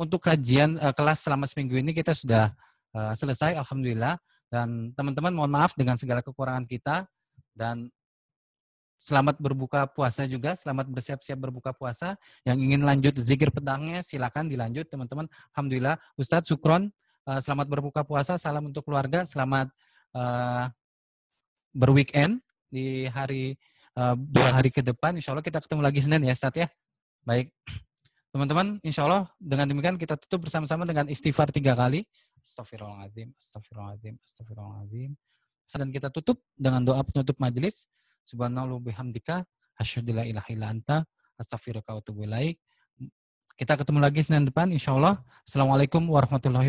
untuk kajian uh, kelas selama seminggu ini kita sudah uh, selesai, Alhamdulillah. Dan teman-teman mohon maaf dengan segala kekurangan kita dan selamat berbuka puasa juga, selamat bersiap-siap berbuka puasa. Yang ingin lanjut zikir pedangnya silakan dilanjut teman-teman. Alhamdulillah, Ustadz Sukron, uh, selamat berbuka puasa, salam untuk keluarga, selamat uh, berweekend di hari uh, dua hari ke depan. Insya Allah kita ketemu lagi Senin ya, Ustadz ya. Baik. Teman-teman, insya Allah dengan demikian kita tutup bersama-sama dengan istighfar tiga kali. Astagfirullahaladzim, astagfirullahaladzim, astagfirullahaladzim. Dan kita tutup dengan doa penutup majelis. Subhanallah bihamdika, ilaha anta, astaghfiruka wa Kita ketemu lagi Senin depan, insya Allah. Assalamualaikum warahmatullahi wabarakatuh.